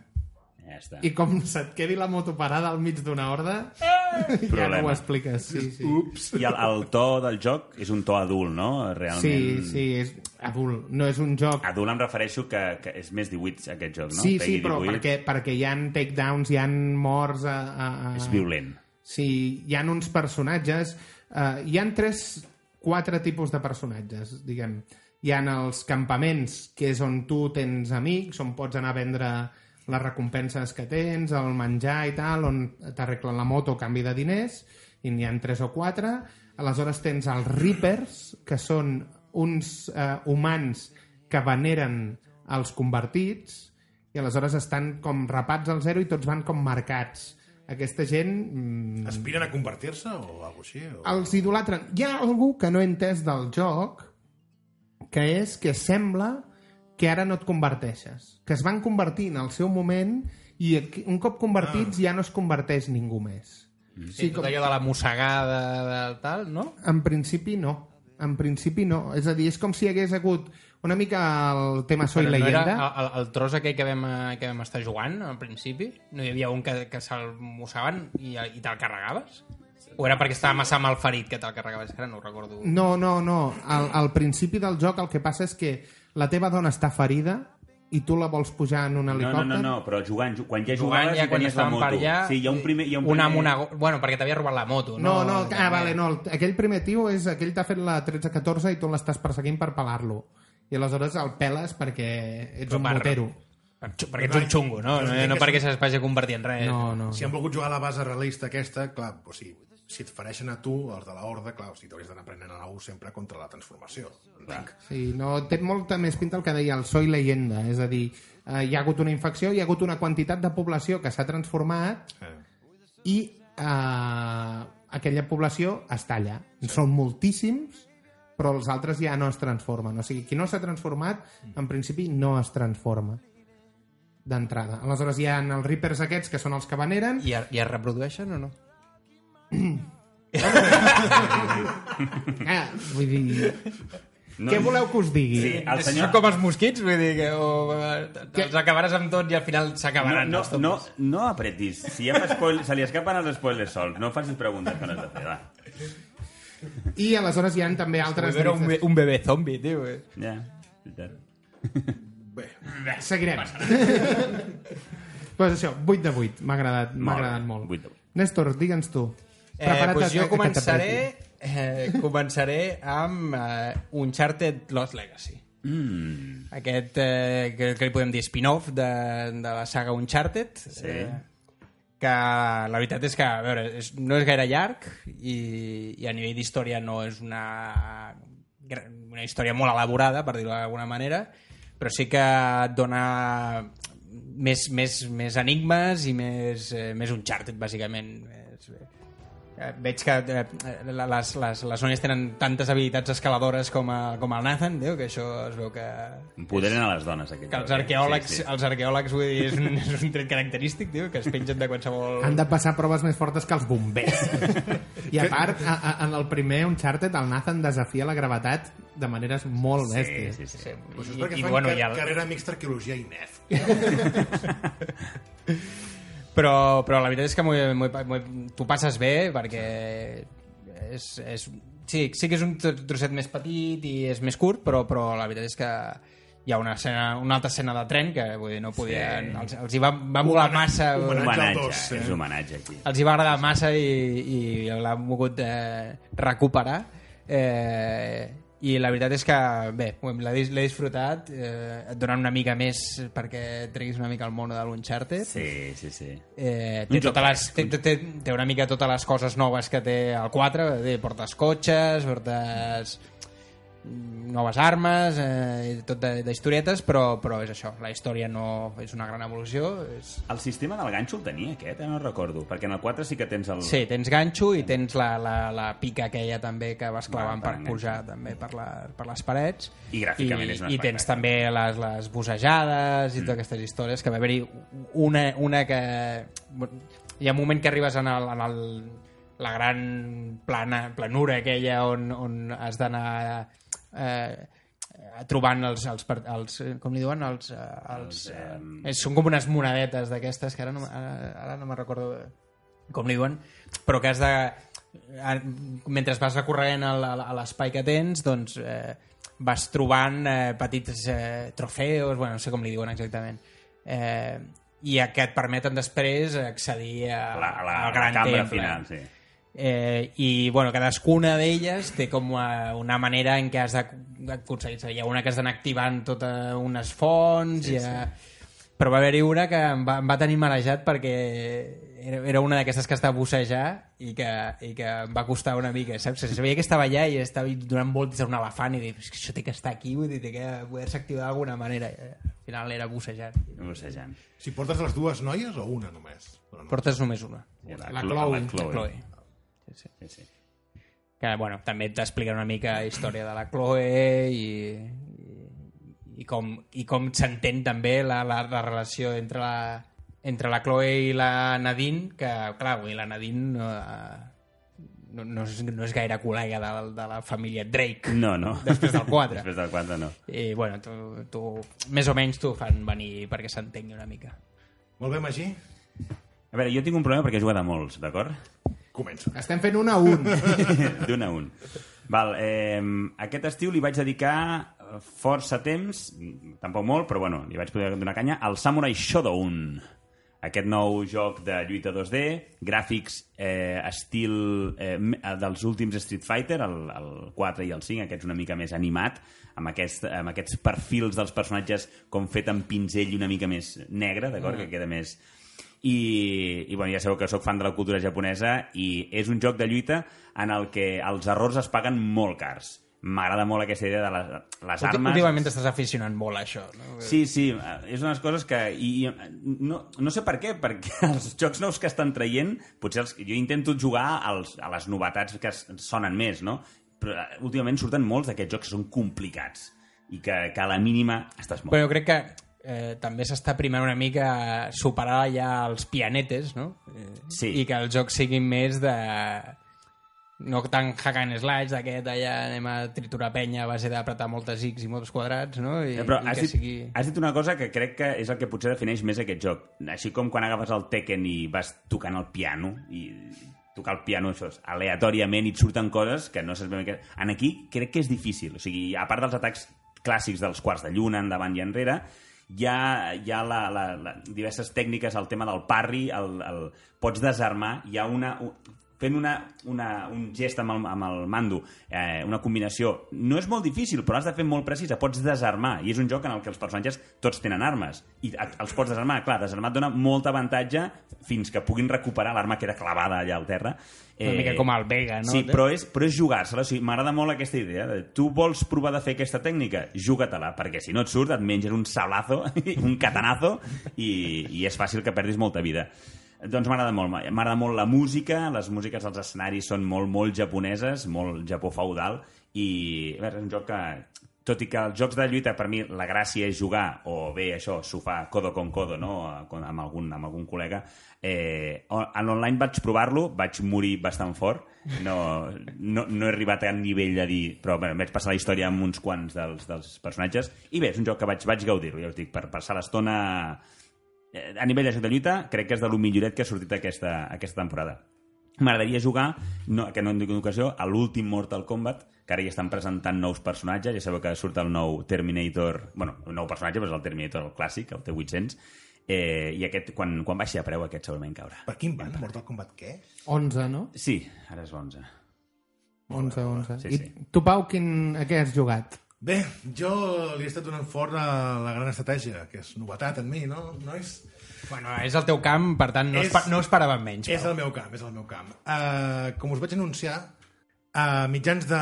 Ja està. I com se't quedi la moto parada al mig d'una horda, ja no Problema. ho expliques. Sí, sí. Ups. I el, el to del joc és un to adult, no? Realment. Sí, sí, és adult. No és un joc Adult em refereixo que, que és més 18 aquest joc, no? Sí, sí, Peggy però 18 perquè, perquè hi ha takedowns, hi ha morts... A, a, a... És violent. Sí, hi ha uns personatges... Uh, hi han tres, quatre tipus de personatges, diguem. Hi ha els campaments, que és on tu tens amics, on pots anar a vendre les recompenses que tens, el menjar i tal, on t'arreglen la moto a canvi de diners, i n'hi han tres o quatre. Aleshores tens els Reapers, que són uns eh, humans que veneren els convertits, i aleshores estan com rapats al zero i tots van com marcats. Aquesta gent... Mm, Aspiren a convertir-se o alguna així? O... els idolatren. Hi ha algú que no he entès del joc, que és que sembla que ara no et converteixes. Que es van convertir en el seu moment i un cop convertits ja no es converteix ningú més. sí, tot allò de la mossegada, del tal, no? En principi no. En principi no. És a dir, és com si hi hagués hagut una mica el tema Soy Però no Leyenda. era el, el, tros aquell que vam, que vam estar jugant al principi? No hi havia un que, que se'l mossaven i, i te'l carregaves? O era perquè estava massa mal ferit que te'l carregaves? Que Ara no ho recordo. No, no, no. Al, al principi del joc el que passa és que la teva dona està ferida i tu la vols pujar en un No, helicòpter. no, no, no, però jugant, ju- quan ja Jugant jugaves ja i quan tenies la estàvem moto. per allà... Sí, hi ha un primer... Hi ha un una primer... una... Bueno, perquè t'havia robat la moto, No, no? no, ah, vale, no. Aquell primer tio és aquell t'ha fet la 13-14 i tu l'estàs perseguint per pelar-lo. I aleshores el peles perquè ets Però un per- motero. Per Perquè ets un xungo, no? No, no perquè se'ls vagi a convertir en res. No, no. Si han volgut jugar a la base realista aquesta, clar, o sigui, si et fareixen a tu, els de la Horda, clar, o sigui, t'hauries d'anar aprenent a un sempre contra la transformació. Entenc. Sí, no, té molta més pinta el que deia el Soy Leyenda, és a dir, eh, hi ha hagut una infecció, hi ha hagut una quantitat de població que s'ha transformat Eh. i eh, aquella població està allà. Són moltíssims, però els altres ja no es transformen. O sigui, qui no s'ha transformat, en principi no es transforma d'entrada. Aleshores hi ha els Reapers aquests, que són els que veneren, I, es- I es reprodueixen o no? Ah, vull dir... No, Què voleu que us digui? Sí, el Són senyor... com els mosquits, vull dir que o, eh, els acabaràs amb tot i al final No, s'acabaran no, no, topos. no apretis. Si ja fa spoil, se li escapen els spoilers sols. No facis preguntes que no has de fer, va. I aleshores hi ha també altres... Era un, be- un bebè zombi, tio. eh. Ja, veritat. Bé, Seguirem. pues això, 8 de 8. M'ha agradat, m'ha agradat molt. vuit de vuit. Néstor, digue'ns tu. Eh, a- jo començaré, eh, començaré amb eh, Uncharted Lost Legacy. Mm. Aquest, eh, que, que li podem dir spin-off de, de la saga Uncharted. Sí. Eh, que la veritat és que, a veure, és, no és gaire llarg i, i a nivell d'història no és una, una història molt elaborada, per dir-ho d'alguna manera, però sí que et dona més, més, més enigmes i més, eh, més Uncharted, bàsicament. Eh, veig que eh, les, les, les noies tenen tantes habilitats escaladores com, a, com el Nathan, tio, que això es veu que Empoderen a les dones, aquest que els eh? arqueòlegs, Sí, sí. els arqueòlegs vull dir, és, un, és un tret característic, tio, que es pengen de qualsevol... Han de passar proves més fortes que els bombers. I a part, a, a, en el primer Uncharted, el Nathan desafia la gravetat de maneres molt Sí, bèsties. sí, sí. Sí, Pues és i, perquè i, fan bueno, car i el, carrera mixta arqueologia i nef. però, però la veritat és que t'ho passes bé perquè és, és, sí, sí que és un tro- trosset més petit i és més curt, però, però la veritat és que hi ha una, escena, una altra escena de tren que vull dir, no podien, sí. els, els hi va, va molar massa homenatge. Homenatge, dos, eh? és homenatge aquí. els hi va agradar massa i, i l'han volgut eh, recuperar eh, i la veritat és que bé, l'he disfrutat eh, et donen una mica més perquè treguis una mica el mono de l'Uncharted Sí, sí, sí. Eh, Un té, joc totes les, té, té, té una mica totes les coses noves que té el 4 té, portes cotxes, portes mm, noves armes eh, tot de- d'historietes però, però és això, la història no és una gran evolució és... El sistema del ganxo el tenia aquest, eh? no recordo. Perquè en el 4 sí que tens el... sí, tens ganxo i tens la, la, la pica aquella també que vas clavant Va, per per pujar també per, la, per les parets I gràficament I, és un i tens també les, les bussejades i totes aquestes històries que va haver-hi una, una que hi ha un moment que arribes en, el, en el, la gran plana, planura aquella on, on has d'anar eh, trobant els, els, els, eh, com li diuen els, eh, els, eh, són com unes monedetes d'aquestes que ara no, ara, ara no me'n recordo com li diuen però que has de mentre vas recorrent a l'espai que tens doncs eh, vas trobant eh, petits eh, trofeus, bueno, no sé com li diuen exactament eh, i que et permeten després accedir a, la, la, al a la gran cambra temple final, sí. Eh, i bueno, cadascuna d'elles té com una manera en què has d'aconseguir hi ha una que has d'anar activant totes unes fonts Sí, sí, ha... però va haver-hi una que em va, em va tenir marejat perquè era, era una d'aquestes que està a bussejar i que, i que em va costar una mica saps? sabia que estava allà i estava donant voltes a un elefant i dic, "És que això té que estar aquí vull dir, té que poder-se activar d'alguna manera I, eh, al final era bussejant Bussejant. Si portes les dues noies o una només? Però no. portes només una La Clo- Chloe. La Chloe. Chloe. Sí, sí. Sí, sí. que bueno, també t'explica una mica la història de la Chloe i, i, i com, i com s'entén també la, la, la relació entre la, entre la Chloe i la Nadine que clar, dir, la Nadine no, no, no, és, no és gaire col·lega de, la- de la família Drake. No, no. Després del 4. Després del 4, no. I, bueno, tu, tu, més o menys t'ho fan venir perquè s'entengui una mica. Molt bé, Magí? A veure, jo tinc un problema perquè he jugat a molts, d'acord? Comença. Estem fent un a un. D'un a un. Val, eh, aquest estiu li vaig dedicar eh, força temps, tampoc molt, però bueno, li vaig poder donar canya, al Samurai Shodown. Aquest nou joc de lluita 2D, gràfics eh, estil eh, dels últims Street Fighter, el, el 4 i el 5, aquest una mica més animat, amb, aquest, amb aquests perfils dels personatges com fet amb pinzell i una mica més negre, d'acord? Que queda més i, i bueno, ja sabeu que sóc fan de la cultura japonesa i és un joc de lluita en el que els errors es paguen molt cars. M'agrada molt aquesta idea de les, les armes. Últimament t'estàs aficionant molt a això. No? Sí, sí, és unes coses que... I, i no, no sé per què, perquè els jocs nous que estan traient, potser els, jo intento jugar als, a les novetats que sonen més, no? Però eh, últimament surten molts d'aquests jocs que són complicats i que, que a la mínima estàs molt. Però jo crec que eh, també s'està primant una mica a superar ja els pianetes, no? Eh, Sí. I que el joc sigui més de... No tan hack and slash, d'aquest allà anem a triturar penya a base d'apretar moltes X i molts quadrats, no? I, però i has que dit, sigui... has dit una cosa que crec que és el que potser defineix més aquest joc. Així com quan agafes el Tekken i vas tocant el piano i tocar el piano això és aleatòriament i et surten coses que no saps ben bé què... En aquí crec que és difícil. O sigui, a part dels atacs clàssics dels quarts de lluna, endavant i enrere, hi ha, hi ha la, la, la, diverses tècniques, el tema del parry, el, el, pots desarmar, hi ha una... Fent una, una, un gest amb el, amb el mando, eh, una combinació, no és molt difícil, però has de fer molt precisa, pots desarmar, i és un joc en el que els personatges tots tenen armes, i els pots desarmar, clar, desarmar et dona molt avantatge fins que puguin recuperar l'arma que era clavada allà al terra. Una mica com el Vega, no? Sí, però és, però és jugar-se-la, o sigui, m'agrada molt aquesta idea, de, tu vols provar de fer aquesta tècnica? Juga-te-la, perquè si no et surt et menges un sablazo, un catanazo, i, i és fàcil que perdis molta vida. Doncs m'agrada molt, m'agrada molt la música, les músiques dels escenaris són molt, molt japoneses, molt Japó feudal, i veure, és un joc que, tot i que els jocs de lluita, per mi, la gràcia és jugar, o bé, això, sofar codo con codo, no?, amb algun, amb algun col·lega, eh, en online vaig provar-lo, vaig morir bastant fort, no, no, no he arribat a nivell de dir... Però bé, vaig passar la història amb uns quants dels, dels personatges, i bé, és un joc que vaig, vaig gaudir-lo, ja us dic, per passar l'estona a nivell de joc de lluita, crec que és de lo milloret que ha sortit aquesta, aquesta temporada. M'agradaria jugar, no, que no en dic una ocasió, a l'últim Mortal Kombat, que ara ja estan presentant nous personatges, ja sabeu que surt el nou Terminator, bueno, un nou personatge, però és el Terminator el clàssic, el T-800, eh, i aquest, quan, quan baixi a preu, aquest segurament caurà. Per quin van? Mortal Kombat què? 11, no? Sí, ara és 11. 11, 11. Sí, I sí. tu, Pau, quin, a què has jugat? Bé, jo li he estat donant fort a la gran estratègia, que és novetat en mi, no, nois? Bueno, és el teu camp, per tant, no, És- és... es, no esperàvem menys. És Pau. el meu camp, és el meu camp. Uh, com us vaig anunciar, a mitjans de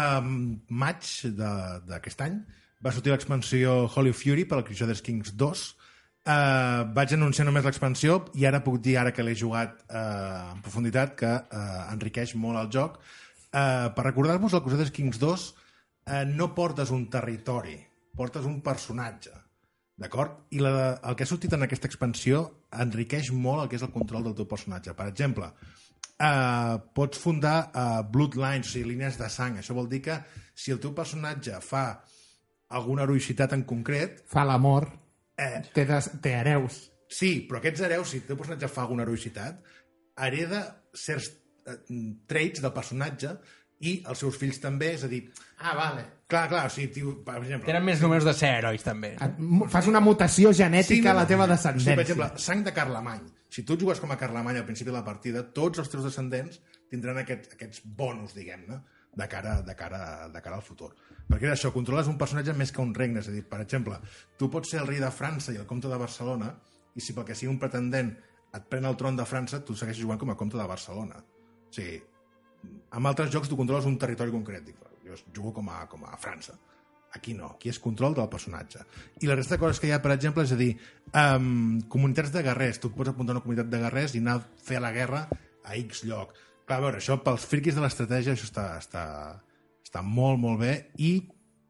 maig de- d'aquest any va sortir l'expansió Holy Fury per al Crusaders Kings 2. Uh, vaig anunciar només l'expansió i ara puc dir, ara que l'he jugat uh, en profunditat, que uh, enriqueix molt el joc. Uh, per recordar-vos, el Crusaders Kings 2 uh, no portes un territori, portes un personatge. D'acord? I la, el que ha sortit en aquesta expansió enriqueix molt el que és el control del teu personatge. Per exemple, eh, pots fundar eh, bloodlines, o sigui, línies de sang. Això vol dir que si el teu personatge fa alguna heroïcitat en concret, Fa l'amor, eh, té, des, té hereus. sí, però aquests hereus, si el teu personatge fa alguna heroïcitat, hereda certs eh, traits del personatge i els seus fills també, és a dir, Ah, vale. clar, clar, o sigui, tio, per exemple... Tenen més números de ser herois, també. Fas una mutació genètica a la teva Sí, descendència. per exemple, sang de Carlemany. Si tu jugues com a Carlemany al principi de la partida, tots els teus descendents tindran aquest, aquests bonus, diguem-ne, de cara, de, cara, de cara al futur. Perquè és això, controles un personatge més que un regne. És a dir, per exemple, tu pots ser el rei de França i el comte de Barcelona, i si pel que sigui un pretendent et pren el tron de França, tu segueixes jugant com a comte de Barcelona. O sigui, amb altres jocs tu controles un territori concret. Dic, jo jugo com a, com a França. Aquí no, aquí és control del personatge. I la resta de coses que hi ha, per exemple, és a dir, um, comunitats de guerrers. Tu pots apuntar una comunitat de guerrers i anar a fer la guerra a X lloc. Clar, a veure, això pels friquis de l'estratègia això està, està, està molt, molt bé i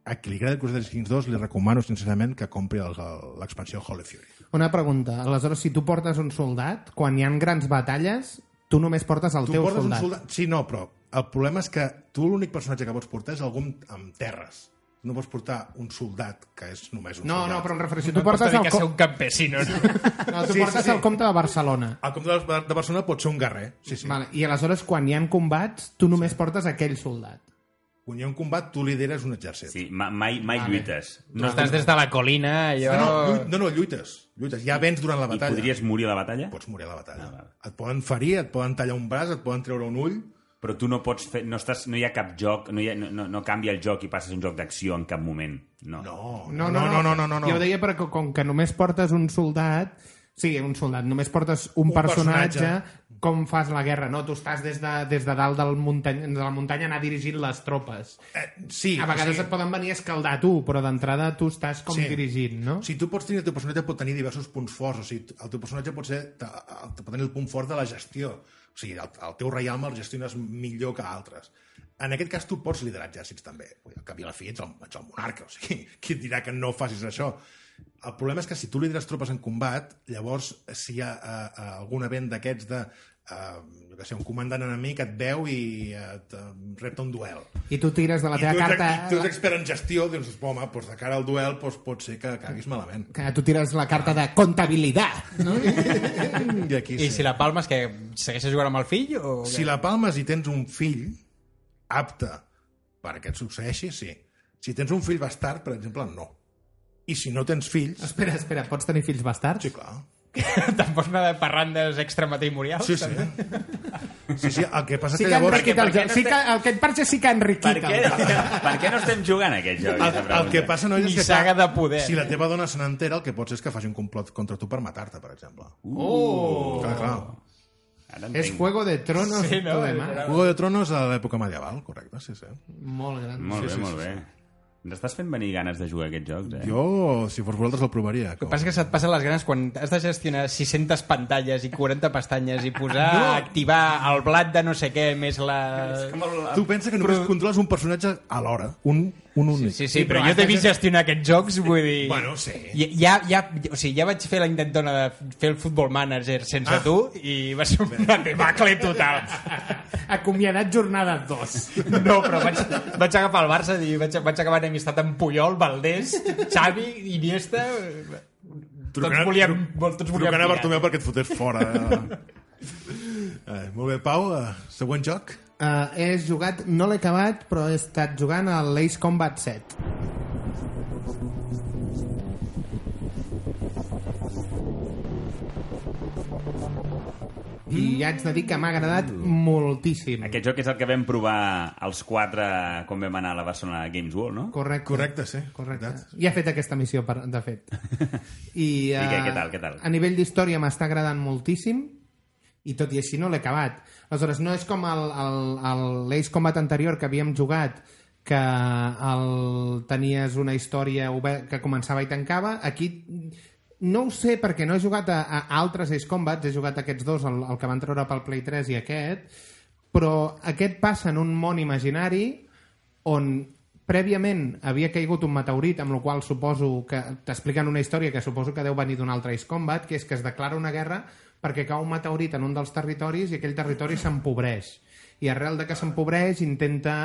a qui li agrada Crusaders Kings 2 li recomano sincerament que compri l'expansió Holy Fury. Una pregunta. Aleshores, si tu portes un soldat, quan hi han grans batalles, tu només portes el Tu teu portes soldat. un soldat... Sí, no, però El problema és que tu l'únic personatge que pots portar és algú amb, amb terres. No pots portar un soldat, que és només un No, soldat. no, però em refereixo, tu No portes el, com... un campesino. No? no, tu Sí, portes sí, sí. el comte de Barcelona. El comte de de Barcelona pot ser un guerrer. Sí, sí. Vale. I aleshores, quan hi ha combats, tu només portes aquell soldat. Quan hi ha un combat, tu lideres un exèrcit. Sí, ma- mai, mai Vale. lluites. No estàs des de la colina, jo... Ah, no, lluit, no, no, lluites. lluites. Ja vens durant la I batalla. podries morir a la batalla? Pots morir a la batalla. Ah, et poden ferir, et poden tallar un braç, et poden treure un ull... Però tu no pots fer... No, estàs, no hi ha cap joc, no, hi ha, no, no, no canvia el joc i passes un joc d'acció en cap moment. No. No, No, no, no, no, no, no, no. Jo ho deia perquè com que només portes un soldat, sí, un soldat, només portes un, Un personatge, personatge. Com fas la guerra, no? Tu estàs des de, des de dalt del muntany, de la muntanya anar dirigint les tropes. Eh, sí, A vegades sigui, et poden venir a escaldar tu, però d'entrada tu estàs com Sí. dirigint, no? Si tu pots tenir, el teu personatge pot tenir diversos punts forts, o sigui, el teu personatge pot, ser, te- te- pot tenir el punt fort de la gestió, o sigui, el, el teu reialme el gestiones millor que altres. En aquest cas, tu pots liderar exèrcits també. Al cap i a la fi ets el, ets el monarca, o sigui, qui et dirà que no facis això? El problema és que si tu lideres tropes en combat, llavors, si hi ha uh, uh, algun event d'aquests de, uh, jo què sé, un comandant enemic et veu i et uh, repta un duel. I tu tires de la I teva tu, ets, carta... i tu ets expert en gestió, dius, home, doncs de cara al duel doncs pot ser que caguis malament. que tu tires la carta de comptabilitat, no? I aquí I si la palmes, que segueixes jugant amb el fill? O... Si la palmes i tens un fill apte perquè et succeeixi, sí. Si tens un fill bastard, per exemple, no. I si no tens fills... espera, espera, pots tenir fills bastards? Sí, clar. Pots anar de parrandes extramatrimonials? Sí, sí. Sí, sí, el que passa Sí que que llavors... enriquit el joc. Sí que, el que et parxa sí que ha Per què, per què no estem jugant a aquest joc? El, el que passa no és Ni que saga de poder. si la teva dona se n'entera, el que pots és que faci un complot contra tu per matar-te, per exemple. Oh! Clar, clar. És. Juego de Tronos Sí, no? Juego de Tronos a l'època medieval, correcte, sí, sí. Molt gran. Molt bé, Sí, sí, molt sí, bé. Ens estàs fent venir ganes de jugar a aquests jocs, eh? Jo, si fos vosaltres, el provaria. El que passa que se't passen les ganes quan has de gestionar 600 pantalles i 40 pestanyes i posar, no. activar el blat de no sé què, més la... Tu pensa que només controles un personatge alhora, un, un únic. Sí, sí, Sí, però, però jo t'he vist gestionar aquests jocs, vull dir... Bueno, sí. Ja, ja, o sigui, ja vaig fer la intentona de fer el Football Manager sense ah. tu i va ser una debacle total. Acomiadat jornada 2. No, però vaig, vaig agafar el Barça i vaig, vaig acabar enemistat amb Puyol, Valdés, Xavi, Iniesta... Tots volíem, tots volíem Trucant a. Bartomeu perquè et fotés fora. eh, molt bé, Pau, uh, següent joc? Uh, he jugat, no l'he acabat, però he estat jugant a l'Ace Combat 7. I haig de dir que m'ha agradat moltíssim. Aquest joc és el que vam provar els quatre quan vam anar a la Barcelona Games World, no? Correcte. Correcte, sí. Correcte. Ja he fet aquesta missió, per, de fet. I, I què, eh, què tal, què tal? A nivell d'història m'està agradant moltíssim i tot i així no l'he acabat. Aleshores, no és com el, el, el l'Ace Combat anterior que havíem jugat que el, tenies una història que començava i tancava. Aquí no ho sé perquè no he jugat a, a altres Ace Combats, he jugat aquests dos, el, el que van treure pel Play 3 i aquest, però aquest passa en un món imaginari on prèviament havia caigut un meteorit, amb la qual suposo que t'expliquen una història que suposo que deu venir d'un altre Ace Combat, que és que es declara una guerra perquè cau un meteorit en un dels territoris i aquell territori s'empobreix. I arrel de que s'empobreix intenta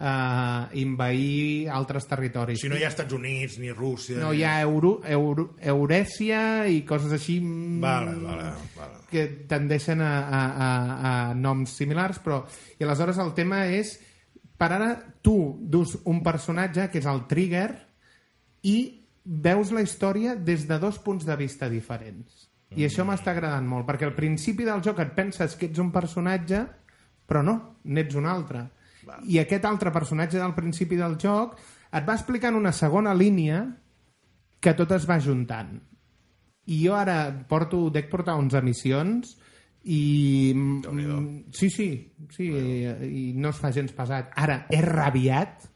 eh, invair altres territoris. Si no hi ha Estats Units ni Rússia... No, hi ha Euro, Euro, Eurèsia i coses així mm, Vale, vale, vale. que tendeixen a, a, a, a noms similars, però... I aleshores el tema és... Per ara, tu dus un personatge, que és el Trigger, i veus la història des de dos punts de vista diferents. I això m'està agradant molt, perquè al principi del joc et penses que ets un personatge, però no, n'ets un altre. I aquest altre personatge del principi del joc et va explicant una segona línia que tot es va juntant. I jo ara porto, dec portar 11 missions i... mm, Sí, sí, sí, i no es fa gens pesat. Ara, he rabiat,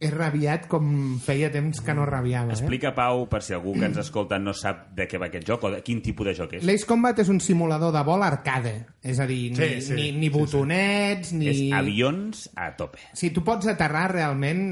he rabiat com feia temps que no rabiava. Eh? Explica, Pau, per si algú que ens escolta no sap de què va aquest joc o de quin tipus de joc és. L'Ace Combat és un simulador de vol arcade. És a dir, ni, Sí, sí, ni, ni sí, sí. botonets, ni... És avions a tope. Sí, tu pots aterrar realment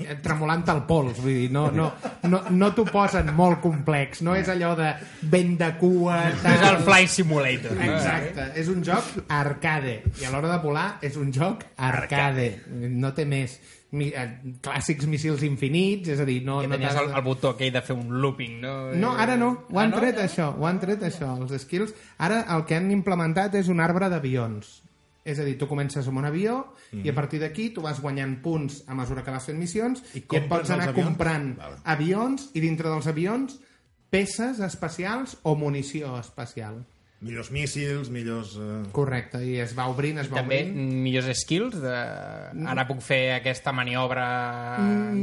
eh, tremolant el pols, vull dir, no, no, no, no t'ho posen molt complex, no és allò de vent de cua... Tal. És el Fly Simulator. Exacte, és un joc arcade i a l'hora de volar és un joc arcade, no té més Mi, eh, clàssics missils infinits és a dir, no, Que no tenies el, el botó aquell de fer un looping, no? no, ara no, ho han Ah, no? tret això, ho han tret això, els skills. Ara el que han implementat és un arbre d'avions. És a dir, tu comences amb un avió i a partir d'aquí tu vas guanyant punts a mesura que vas fent missions I i, et pots anar comprant Vale. avions i dintre dels avions peces especials o munició especial. Millors míssils, millors... Eh... Correcte, i es va obrint, es va També obrint. millors skills de... ara puc fer aquesta maniobra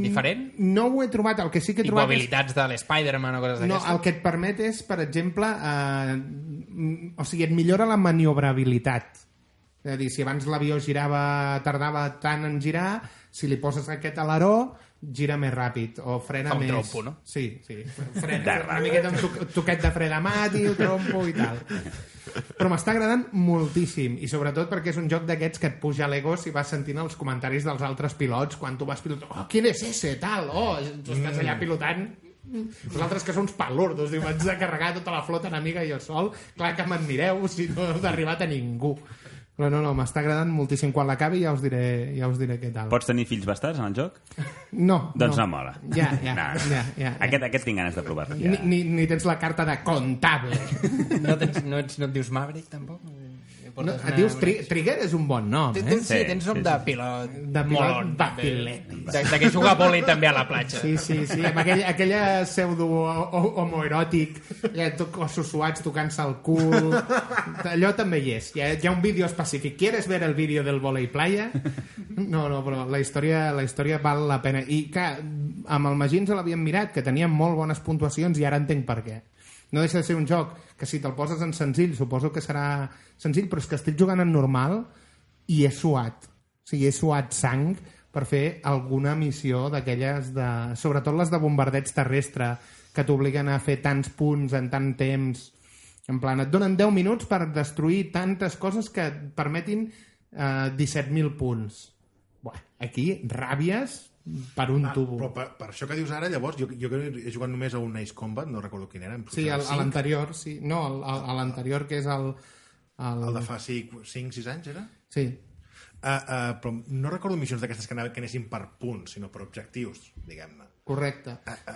diferent No ho he trobat, el que sí que he trobat és habilitats de l'Spider-Man o coses No, d'aquestes el que et permet és, per exemple, eh, mm, o sigui, et millora la maniobrabilitat. És a dir, si abans l'avió girava, tardava tant en girar, si li poses aquest aleró, gira més ràpid, o frena Fa un més... trompo, no? Sí, sí. Frena, una miqueta toc- toquet de fre de mati, un trompo i tal. Però m'està agradant moltíssim, i sobretot perquè és un joc d'aquests que et puja l'ego si vas sentint els comentaris dels altres pilots quan tu vas pilotar. Oh, quin és ese, tal? Oh, tu estàs allà pilotant vosaltres que sou uns palurdos, diu, haig de carregar tota la flota enemiga i el sol, clar que m'admireu si no heu arribat a ningú. Però no, no, m'està agradant moltíssim. Quan l'acabi ja us diré, ja us diré què tal. Pots tenir fills bastards en el joc? No, Doncs no, no. mola. Ja, ja, no, no. ja, ja, ja. Aquest, aquest tinc ganes de provar-lo. Ni, Ja. ni, ni tens la carta de comptable. no, tens, no, ets, no et dius Maverick tampoc? No, et dius Tri Trigger és un bon nom, eh? tens, sí, Sí, tens nom sí, de sí. pilot De pilot vapilet. De, de que juga a vòlei també a la platja. Sí, sí, sí, amb aquell, aquella pseudo ho- homoeròtic, cossos suats tocant-se el cul, allò també hi és. Hi ha, hi ha un vídeo específic. ¿Quieres ver el vídeo del volei playa? No, no, però la història, la història val la pena. I que amb el Magins l'havíem mirat, que tenia molt bones puntuacions i ara entenc per què. No deixa de ser un joc que si te'l poses en senzill suposo que serà senzill, però és que estic jugant en normal i he suat. O sigui, he suat sang per fer alguna missió d'aquelles de... Sobretot les de bombardeig terrestre que t'obliguen a fer tants punts en tant temps. En plan, et donen 10 minuts per destruir tantes coses que et permetin eh, 17.000 punts. Buah, aquí, ràbies per un Ah, tubo. però per, per això que dius ara, llavors, jo, jo crec que he jugat només a un Ace Combat, no recordo quin era. Sí, el- a l'anterior, sí. No, el- el- a l'anterior, que és el... El, El de fa 5-6 anys, era? Sí, Uh, uh, però no recordo missions d'aquestes que, que anessin per punts, sinó per objectius, diguem-ne. Correcte.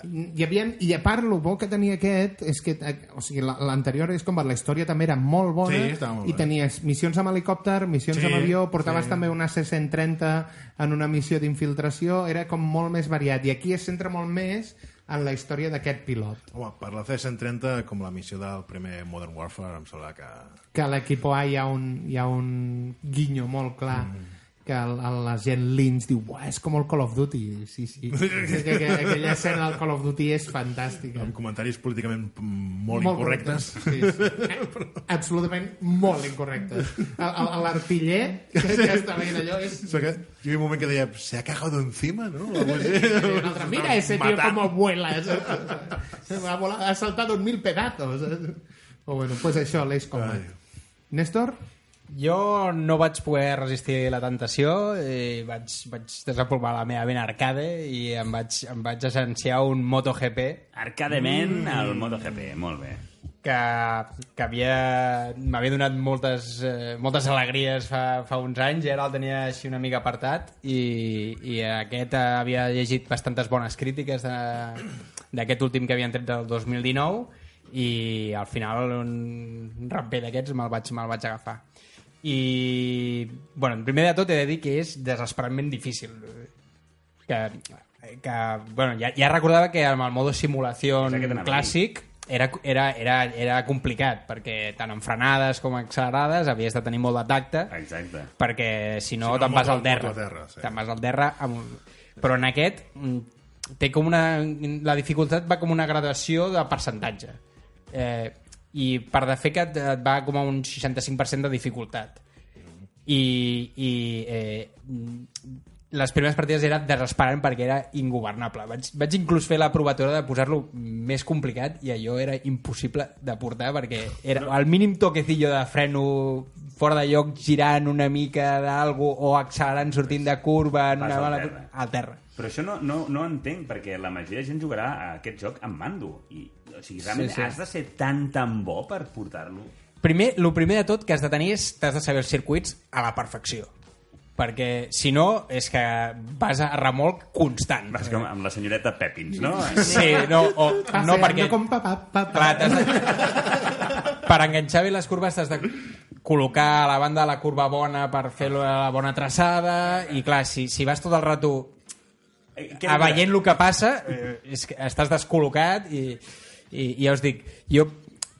Hi havia, I a part, el bo que tenia aquest és que eh, o sigui, la- l'anterior és com la història també era molt bona Sí, molt i bé. tenies missions amb helicòpter, missions Sí, amb avió, portaves sí. també una C-130 en una missió d'infiltració, era com molt més variat. I aquí es centra molt més en la història d'aquest pilot. Home, per la C-130, com la missió del primer Modern Warfare, em sembla que... Que a l'equipo A hi ha un, hi ha un guinyo molt clar Mm. Que el, el, la gent Lynch diu Buah, és com el Call of Duty sí, sí. És que, que, aquella escena del Call of Duty és fantàstica amb comentaris políticament mm, molt, incorrectes. Sí, sí. Absolutament molt incorrectes. L'artiller que, que està veient allò és... O sigui hi havia un moment que deia, se ha cagado encima, no? Un altre, Mira ese tío como vuela. Ha, saltado en mil pedazos. O bueno, pues això, l'Ace Combat. Néstor? Jo no vaig poder resistir la tentació i vaig, vaig desapolvar la meva vena arcade i em vaig, em vaig essenciar un MotoGP. Arcadement al MotoGP, molt bé. que, que havia m'havia donat moltes, eh, moltes alegries fa, fa uns anys i ara el tenia així una mica apartat i, i aquest havia llegit bastantes bones crítiques de- d'aquest últim que havien tret del 2019 i al final un ramper d'aquests me'l vaig, me'l vaig agafar i bueno, primer de tot he de dir que és desesperadament difícil que, que bueno, ja, ja recordava que amb el modo simulació clàssic era, era, era, era complicat perquè tant en frenades com accelerades havies de tenir molt de tacte Exacte. perquè si no, Si no, te'n vas al terra, terra, sí. te'n vas al terra amb... però en aquest mm, té com una la dificultat va com una gradació de percentatge eh, i per defecte et, et va com a un 65% de dificultat. I, i eh, les primeres partides era desesperant perquè era ingovernable. Vaig, vaig inclús fer la provatora de posar-lo més complicat i allò era impossible de portar perquè era el mínim toquecillo de freno fora de lloc girant una mica d'algú o accelerant sortint de curva en Vas una al mala... terra. al terra. Però això no, no, no entenc, perquè la majoria de gent jugarà a aquest joc amb mando. I, o sigui, realment sí. sí. has de ser tan, tan bo per portar-lo. Primer, el primer de tot que has de tenir és t'has de saber els circuits a la perfecció perquè si no és que vas a remolc constant Vas com amb la senyoreta Pepins, no? sí, no, o, no perquè Com pa, pa, pa, pa. clar, de... per enganxar bé les curves t'has de col·locar a la banda la curva bona per fer la bona traçada i clar, si, si vas tot el rato a veient el que passa eh, és que estàs descol·locat i, i, i ja us dic jo,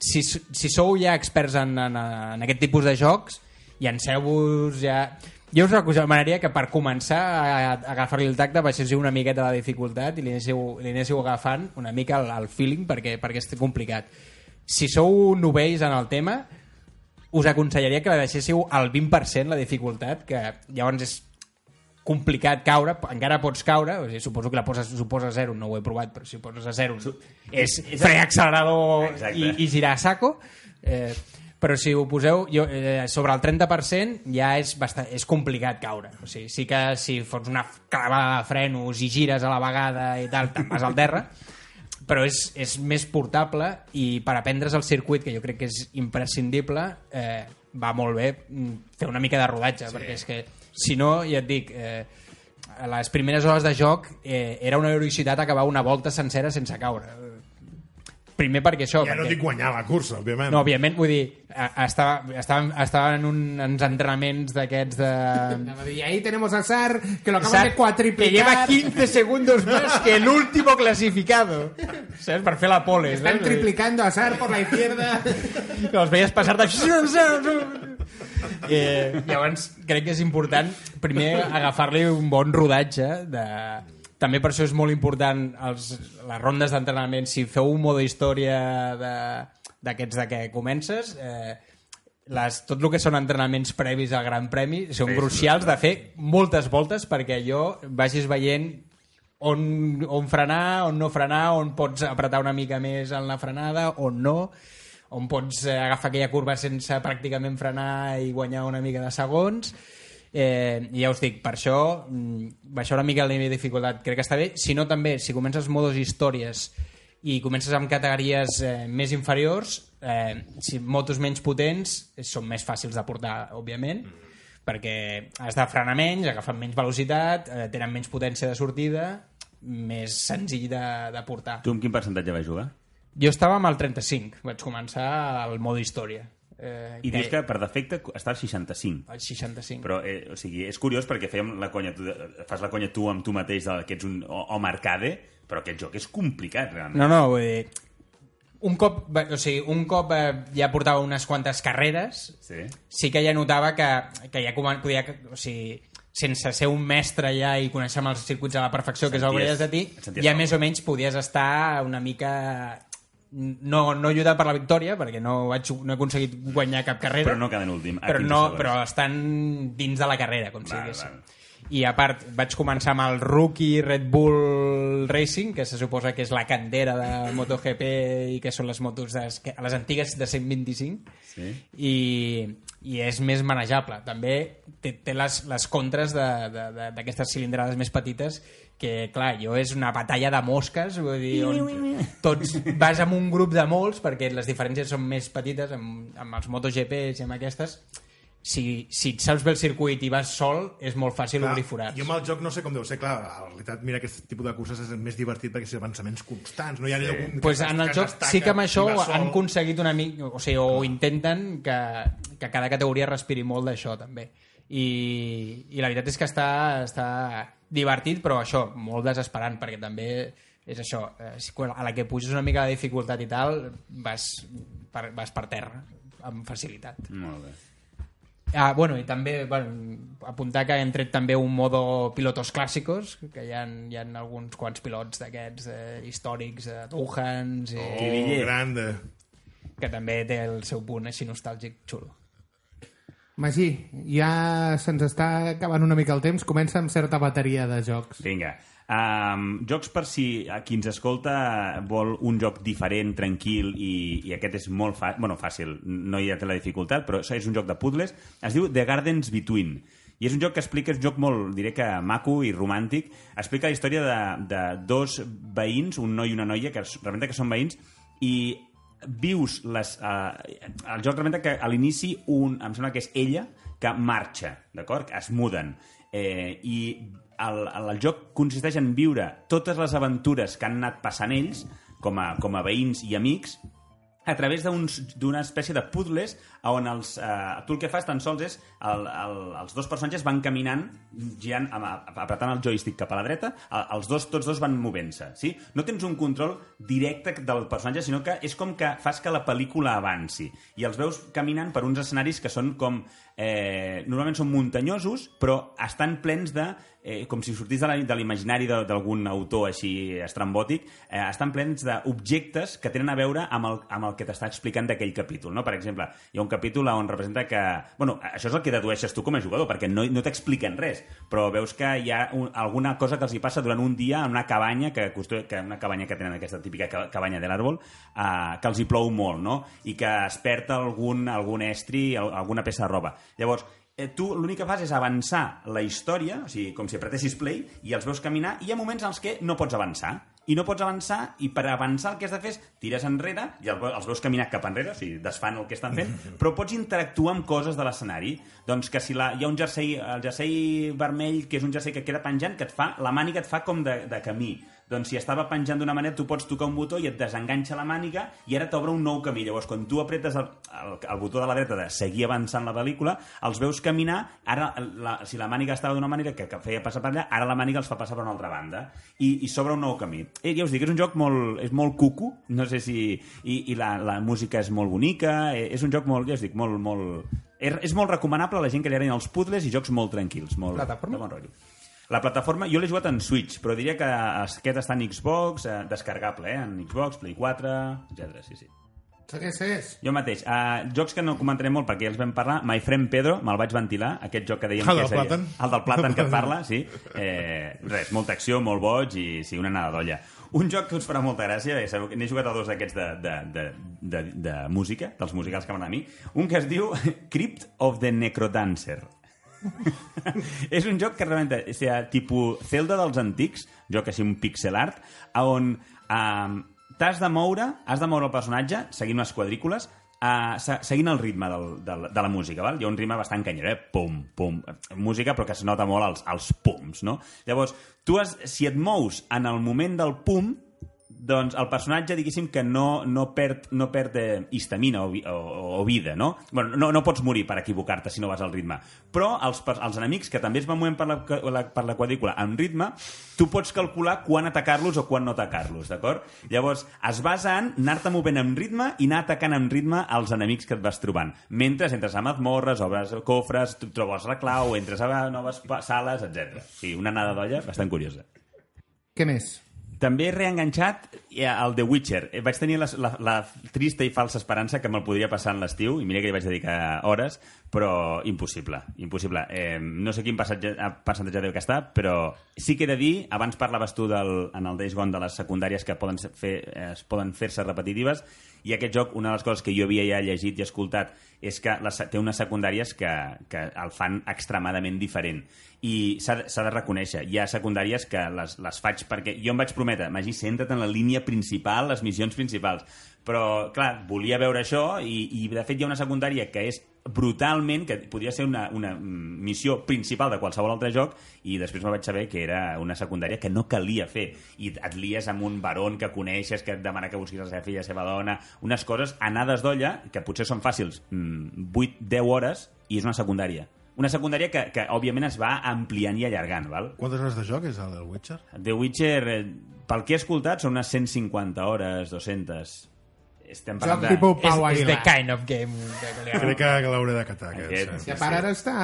si, si sou ja experts en, en, en aquest tipus de jocs llanceu-vos ja jo us recomanaria que per començar a, agafar-li el tacte baixéssiu una miqueta la dificultat i li anéssiu, li anéssiu agafant una mica el, el feeling perquè, perquè és complicat si sou novells en el tema us aconsellaria que la deixéssiu al 20% la dificultat que llavors és complicat caure, encara pots caure, o sigui, suposo que la poses, suposa a zero, no ho he provat, però si poses a zero és és- fre accelerador Exacte. i, i girar a saco, eh, però si ho poseu jo, eh, sobre el 30% ja és, bastant, és complicat caure. O sigui, sí que si fots una clavada de frenos i gires a la vegada i tal, te'n vas al terra, però és, és més portable i per aprendre's el circuit, que jo crec que és imprescindible, eh, va molt bé mm, fer una mica de rodatge, sí. perquè és que, si no, ja et dic, eh, a les primeres hores de joc eh, era una heroïcitat acabar una volta sencera sense caure. Primer perquè això... Ja no perquè... dic guanyar la cursa, òbviament. No, òbviament, vull dir, estava, estava, estava en un, uns entrenaments d'aquests de... Y ahí tenemos a Sar, que lo acaban de Exacte, cuatriplicar. Que lleva 15 segundos más que el último clasificado. ¿Sabes? Per fer la pole. Están ¿sabes? triplicando a Sar por la izquierda. que els veies passar de... Eh, llavors, crec que és important primer agafar-li un bon rodatge de... també per això és molt important els, les rondes d'entrenament si feu un modo història de- d'aquests de, que comences eh, les, tot el que són entrenaments previs al Gran Premi són Sí, crucials de fer moltes voltes perquè allò vagis veient on, on frenar, on no frenar, on pots apretar una mica més en la frenada, on no, on pots agafar aquella curva sense pràcticament frenar i guanyar una mica de segons. Eh, ja us dic, per això mm, baixar una mica el nivell de dificultat crec que està bé, si no també, si comences modos històries i comences amb categories eh, més inferiors, eh, si motos menys potents eh, són més fàcils de portar, òbviament, perquè has de frenar menys, agafen menys velocitat, eh, tenen menys potència de sortida, més senzill de, de portar. Tu amb quin percentatge vas jugar? Jo estava amb el 35, vaig començar al modo història. Eh, I dius que per defecte està al 65. El 65. Però, eh, o sigui, és curiós perquè fèiem la conya, tu, fas la conya tu amb tu mateix de que ets un ho- home arcade, però aquest joc és complicat, realment. No, no, vull dir... Un cop, o sigui, un cop eh, ja portava unes quantes carreres, Sí. sí que ja notava que, que ja podia... O sigui, sense ser un mestre ja i conèixer els circuits a la perfecció, que és el que Senties- de ti, senties ja més o menys podies estar una mica... No, no lluitant per la victòria, perquè no, vaig, no he aconseguit guanyar cap carrera. Però no quedant últim, Però, 15 no, però estan dins de la carrera, com si Val, diguéssim. I a part, vaig començar amb el rookie Red Bull Racing, que se suposa que és la candera de MotoGP i que són les motos de, que- les antigues de 125 Sí. i, i és més manejable. També té, té les, les contres d'aquestes cilindrades més petites que, clar, jo és una batalla de mosques, vull dir, on tots vas amb un grup de molts, perquè les diferències són més petites amb, amb els MotoGPs i amb aquestes, si, si et saps bé el circuit i vas sol, és molt fàcil obrir forats. Jo amb el joc no sé com deu ser, clar, en realitat, mira, aquest tipus de curses és més divertit perquè són avançaments constants, no hi ha sí. algun... pues en el joc sí que amb això han aconseguit una mica, o sigui, o intenten que, que cada categoria respiri molt d'això també. I, I la veritat és que està, està divertit, però això, molt desesperant, perquè també és això, eh, a la que puges una mica de dificultat i tal, vas per, vas per terra amb facilitat. Molt bé. Ah, bueno, i també bueno, apuntar que hem tret també un modo pilotos clàssicos, que hi ha, hi ha alguns quants pilots d'aquests eh, històrics, eh, Duhans, eh, Oh, grande. que també té el seu punt així nostàlgic xulo. Magí, ja se'ns està acabant una mica el temps. Comença amb certa bateria de jocs. Vinga. Um, jocs per si a qui ens escolta vol un joc diferent, tranquil i, i aquest és molt fa bueno, fàcil, no hi ha la dificultat però és un joc de puzzles, es diu The Gardens Between i és un joc que explica, és un joc molt, diré que maco i romàntic, explica la història de, de dos veïns, un noi i una noia, que representa que són veïns, i vius les... Eh, el joc representa que a l'inici un, em sembla que és ella, que marxa, d'acord? Es muden. Eh, I el, el joc consisteix en viure totes les aventures que han anat passant ells, com a, com a veïns i amics, a través d'una espècie de puzzles on els, eh, tu el que fas tan sols és el, el, els dos personatges van caminant girant, apretant el joystick cap a la dreta el- els dos, tots dos van movent-se sí? no tens un control directe del personatge sinó que és com que fas que la pel·lícula avanci i els veus caminant per uns escenaris que són com eh, normalment són muntanyosos però estan plens de eh, com si sortís de l'imaginari d'algun autor així estrambòtic, eh, estan plens d'objectes que tenen a veure amb el, amb el que t'està explicant d'aquell capítol. No? Per exemple, hi ha un capítol on representa que... Bueno, això és el que dedueixes tu com a jugador, perquè no, no t'expliquen res, però veus que hi ha un, alguna cosa que els hi passa durant un dia en una cabanya, que, que una cabanya que tenen aquesta típica ca- cabanya de l'àrbol, eh, que els hi plou molt, no? I que es perd algun, algun estri, al- alguna peça de roba. Llavors, eh, tu l'únic que fas és avançar la història, o sigui, com si apretessis play, i els veus caminar, i hi ha moments en els que no pots avançar. I no pots avançar, i per avançar el que has de fer és tires enrere, i el- els veus caminar cap enrere, o sigui, desfan el que estan fent, però pots interactuar amb coses de l'escenari. Doncs que si la, hi ha un jersei, el jersei vermell, que és un jersei que queda penjant, que et fa, la màniga et fa com de, de camí. Doncs si estava penjant d'una manera, tu pots tocar un botó i et desenganxa la màniga i ara t'obre un nou camí. Llavors, quan tu apretes el, el, el botó de la dreta de seguir avançant la pel·lícula, els veus caminar, ara, la, si la màniga estava d'una manera que, que feia passar per allà, ara la màniga els fa passar per una altra banda i, i s'obre un nou camí. I ja us dic, és un joc molt, és molt cucu, no sé si... I, i la, la música és molt bonica, eh, és un joc molt, ja us dic, molt... molt és, és molt recomanable a la gent que li agradin els puzzles i jocs molt tranquils, molt Plataforma? de bon rotllo. La plataforma, jo l'he jugat en Switch, però diria que aquest està en Xbox, eh, descarregable, eh? en Xbox, Play 4, etc. Sí, sí. Segueixes. Jo mateix. Uh, jocs que no comentaré molt perquè ja els vam parlar. My Friend Pedro, me'l vaig ventilar, aquest joc que dèiem El que del plàtan? El del plàtan que et parla, sí. Eh, res, molta acció, molt boig i sí, una nada d'olla. Un joc que us farà molta gràcia, ja sabeu que n'he jugat a dos d'aquests de, de, de, de, de música, dels musicals que m'agraden a mi, un que es diu Crypt of the Necrodancer. és un joc que realment o sigui, tipus Zelda dels antics, joc així un pixel art, on um, t'has de moure, has de moure el personatge seguint unes quadrícules, uh, seguint el ritme del, del, de la música, val? Hi ha un ritme bastant canyero, eh? Pum, pum. Música, però que es nota molt els, els pums, no? Llavors, tu has, si et mous en el moment del pum, doncs el personatge, diguéssim, que no, no perd, no perd eh, histamina o, o, o vida, no? Bueno, no, no pots morir per equivocar-te si no vas al ritme. Però els, els enemics, que també es van movent per la, la, per la quadrícula amb ritme, tu pots calcular quan atacar-los o quan no atacar-los, d'acord? Llavors, es basa en anar-te movent amb ritme i anar atacant amb ritme als enemics que et vas trobant. Mentre entres a mazmorres, obres cofres, trobes la clau, entres a noves sales, etc. Sí, una nada d'olla bastant curiosa. Què més? També he reenganxat el The Witcher. Eh, Vaig tenir la, la, la trista i falsa esperança que me'l podria passar en l'estiu, i mira que hi vaig dedicar hores, però impossible, impossible. Eh, no sé quin percentatge, eh, percentatge deu que està, però sí que he de dir, abans parlaves tu del, en el Days Gone de les secundàries que poden fer, eh, es poden fer-se repetitives, i aquest joc, una de les coses que jo havia ja llegit i escoltat és que les, té unes secundàries que, que el fan extremadament diferent i s'ha de- reconèixer hi ha secundàries que les, les faig perquè jo em vaig prometre, Magí, centra't en la línia principal les missions principals. Però, clar, volia veure això i, i de fet hi ha una secundària que és brutalment, que podria ser una, una mm, missió principal de qualsevol altre joc i després me vaig saber que era una secundària que no calia fer. I et lies amb un baron que coneixes que et demana que busquis la seva filla, la seva dona unes coses anades d'olla que potser són fàcils mm, 8-10 hores i és una secundària una secundària que, que òbviament es va ampliant i allargant val? Quantes hores de joc és el del Witcher? The Witcher, eh, pel que he escoltat, són unes 150 hores, 200. Estem parlant de... tipus És, Pau és the kind of game que. Crec que l'hauré de catar. Aquest, Aquest, Que a part ara està,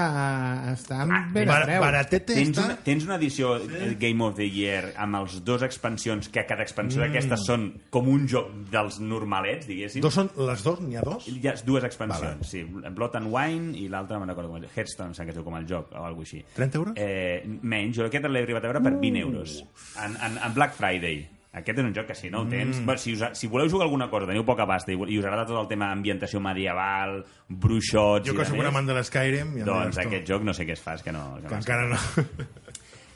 està Ah, ben a Bar baratete Tens està... una, tens una edició eh, Game of the Year amb els dos expansions que cada expansió d'aquestes són com un joc dels normalets, diguéssim. Dos són, les dos? N'hi ha dos? Hi ha dues expansions, Vale. sí. Blood and Wine i l'altra, me'n recordo com sembla que es diu com el joc, o alguna així. 30 euros? Eh, menys, jo aquest l'he arribat a veure per 20 euros. En, en, en Black Friday. Aquest és un joc que si no el tens... Mm. Si, us, si voleu jugar alguna cosa, teniu poca pasta i, i us agrada tot el tema ambientació medieval, bruixots Jo que sóc un amant de l'Skyrim... Ja doncs aquest joc no sé què es fa, que no... Que Que no encara no...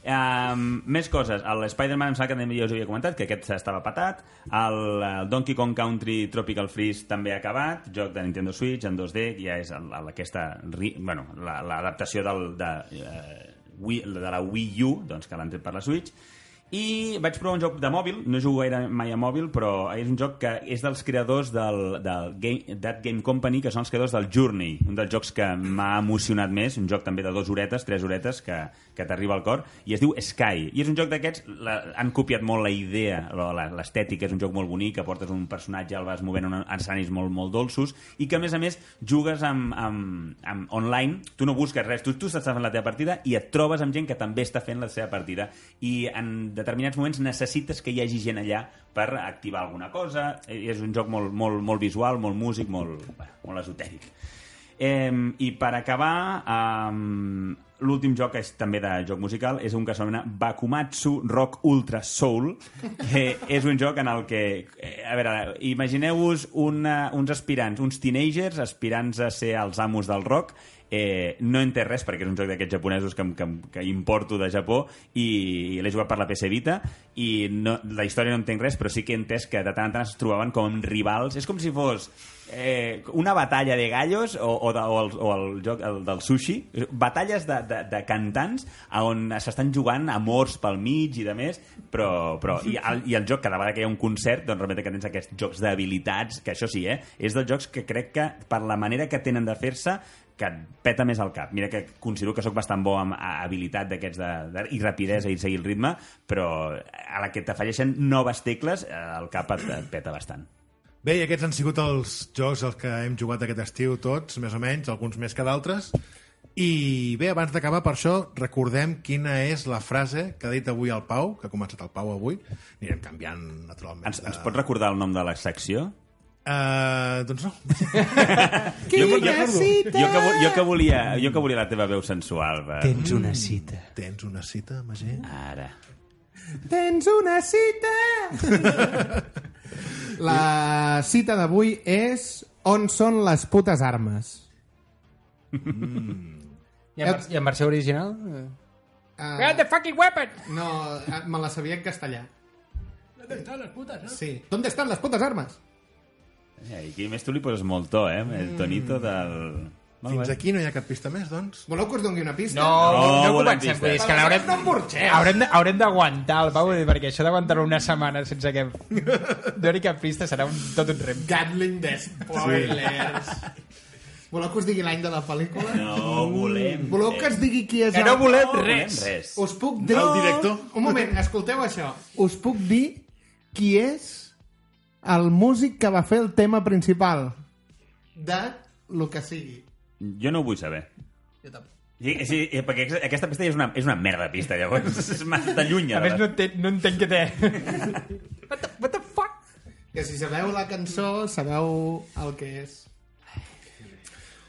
Um, més coses. El Spider-Man em sembla que també ja us havia comentat, que aquest estava patat. El, el Donkey Kong Country Tropical Freeze també ha acabat, joc de Nintendo Switch en 2D, ja és el, el, aquesta bueno, la- l'adaptació del, de, uh, Wii, de la Wii U, doncs, que l'han tret per la Switch. I vaig provar un joc de mòbil, no jugo gaire mai a mòbil, però és un joc que és dels creadors del, del Game, That Game Company, que són els creadors del Journey, un dels jocs que m'ha emocionat més, un joc també de dues horetes, tres horetes, que, que t'arriba al cor, i es diu Sky. I és un joc d'aquests, han copiat molt la idea, l'estètica, és un joc molt bonic, que portes un personatge, el vas movent en escenaris molt, molt dolços, i que a més a més jugues amb, amb, amb online, tu no busques res, tu, tu estàs fent la teva partida i et trobes amb gent que també està fent la seva partida, i en determinats moments necessites que hi hagi gent allà per activar alguna cosa, i és un joc molt, molt, molt visual, molt músic, molt, molt esotèric. Eh, I per acabar, eh, l'últim joc és també de joc musical és un que s'anomena Bakumatsu Rock Ultra Soul, que és un joc en el que, eh, a veure, imagineu-vos uns aspirants, uns teenagers aspirants a ser els amos del rock, eh, no en té res perquè és un joc d'aquests japonesos que, que, que importo de Japó i l'he jugat per la PS Vita i no, la història no entenc res però sí que he entès que de tant en tant es trobaven com rivals. És com si fos eh, una batalla de gallos o, o, de, o, el, o el joc el, del sushi. Batalles de, de, de cantants on s'estan jugant amors pel mig i de més però, però i, el, i el joc cada vegada que hi ha un concert doncs realment que tens aquests jocs d'habilitats que això sí, eh, és dels jocs que crec que per la manera que tenen de fer-se que et peta més el cap. Mira que considero que sóc bastant bo amb habilitat d'aquests de, de, i rapidesa i seguir el ritme, però a la que t'afegeixen noves tecles, eh, el cap et, et peta bastant. Bé, i aquests han sigut els jocs els que hem jugat aquest estiu tots, més o menys, alguns més que d'altres. I bé, abans d'acabar, per això, recordem quina és la frase que ha dit avui el Pau, que ha començat el Pau avui. Anirem canviant, naturalment. Ens, ens pots recordar el nom de la secció? Uh, doncs no. Jo, jo, jo, jo, que, jo, que volia, jo que volia la teva veu sensual. Va. Tens una cita. Tens una cita, Magí? Ara. Tens una cita! La cita d'avui és On són les putes armes? I en, i en versió original? Uh, Get the fucking weapon! no, eh, me la sabia en castellà. ¿Dónde están las putas armas? Sí. ¿Dónde están las putas armas? Eh, I aquí més tu li poses molt to, eh? El tonito del... Molt Fins bé. aquí no hi ha cap pista més, doncs? Voleu que us doni una pista? No, No, no, comencem. Vull dir, és que l'haurem... No. Haurem de- haurem d'aguantar el Pau, dir, perquè això d'aguantar una setmana sense que doni cap pista serà un, tot un rem. Gatling de spoilers. Voleu que us digui l'any de la pel·lícula? No volem... Voleu que us digui qui és Que el... no volem No res. res. Us puc dir... El director. Un moment, escolteu això. Us puc dir qui és el músic que va fer el tema principal de lo que sigui. Jo no ho vull saber. Jo tampoc. Sí, sí, eh, perquè aquesta- pista ja és una, és una merda de pista, llavors. És massa lluny. A més, no, entenc, no entenc què té. What the, what the fuck? Que si sabeu la cançó, sabeu el que és.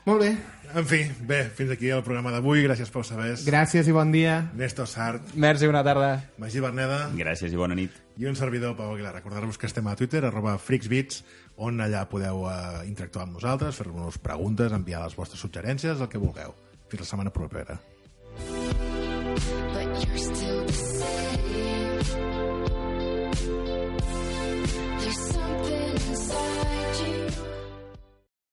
Molt bé. En fi, bé, fins aquí el programa d'avui. Gràcies, Pau Sabés. Gràcies i bon dia. Néstor Sart, Merci, una tarda. Magí Berneda Gràcies i bona nit. I un servidor, Pau Aguilar. Recordar-vos que estem a Twitter, arroba freaksbits, on allà podeu uh, interactuar amb nosaltres, fer-nos preguntes, enviar les vostres suggerències, el que vulgueu. Fins la setmana propera. but you're still the.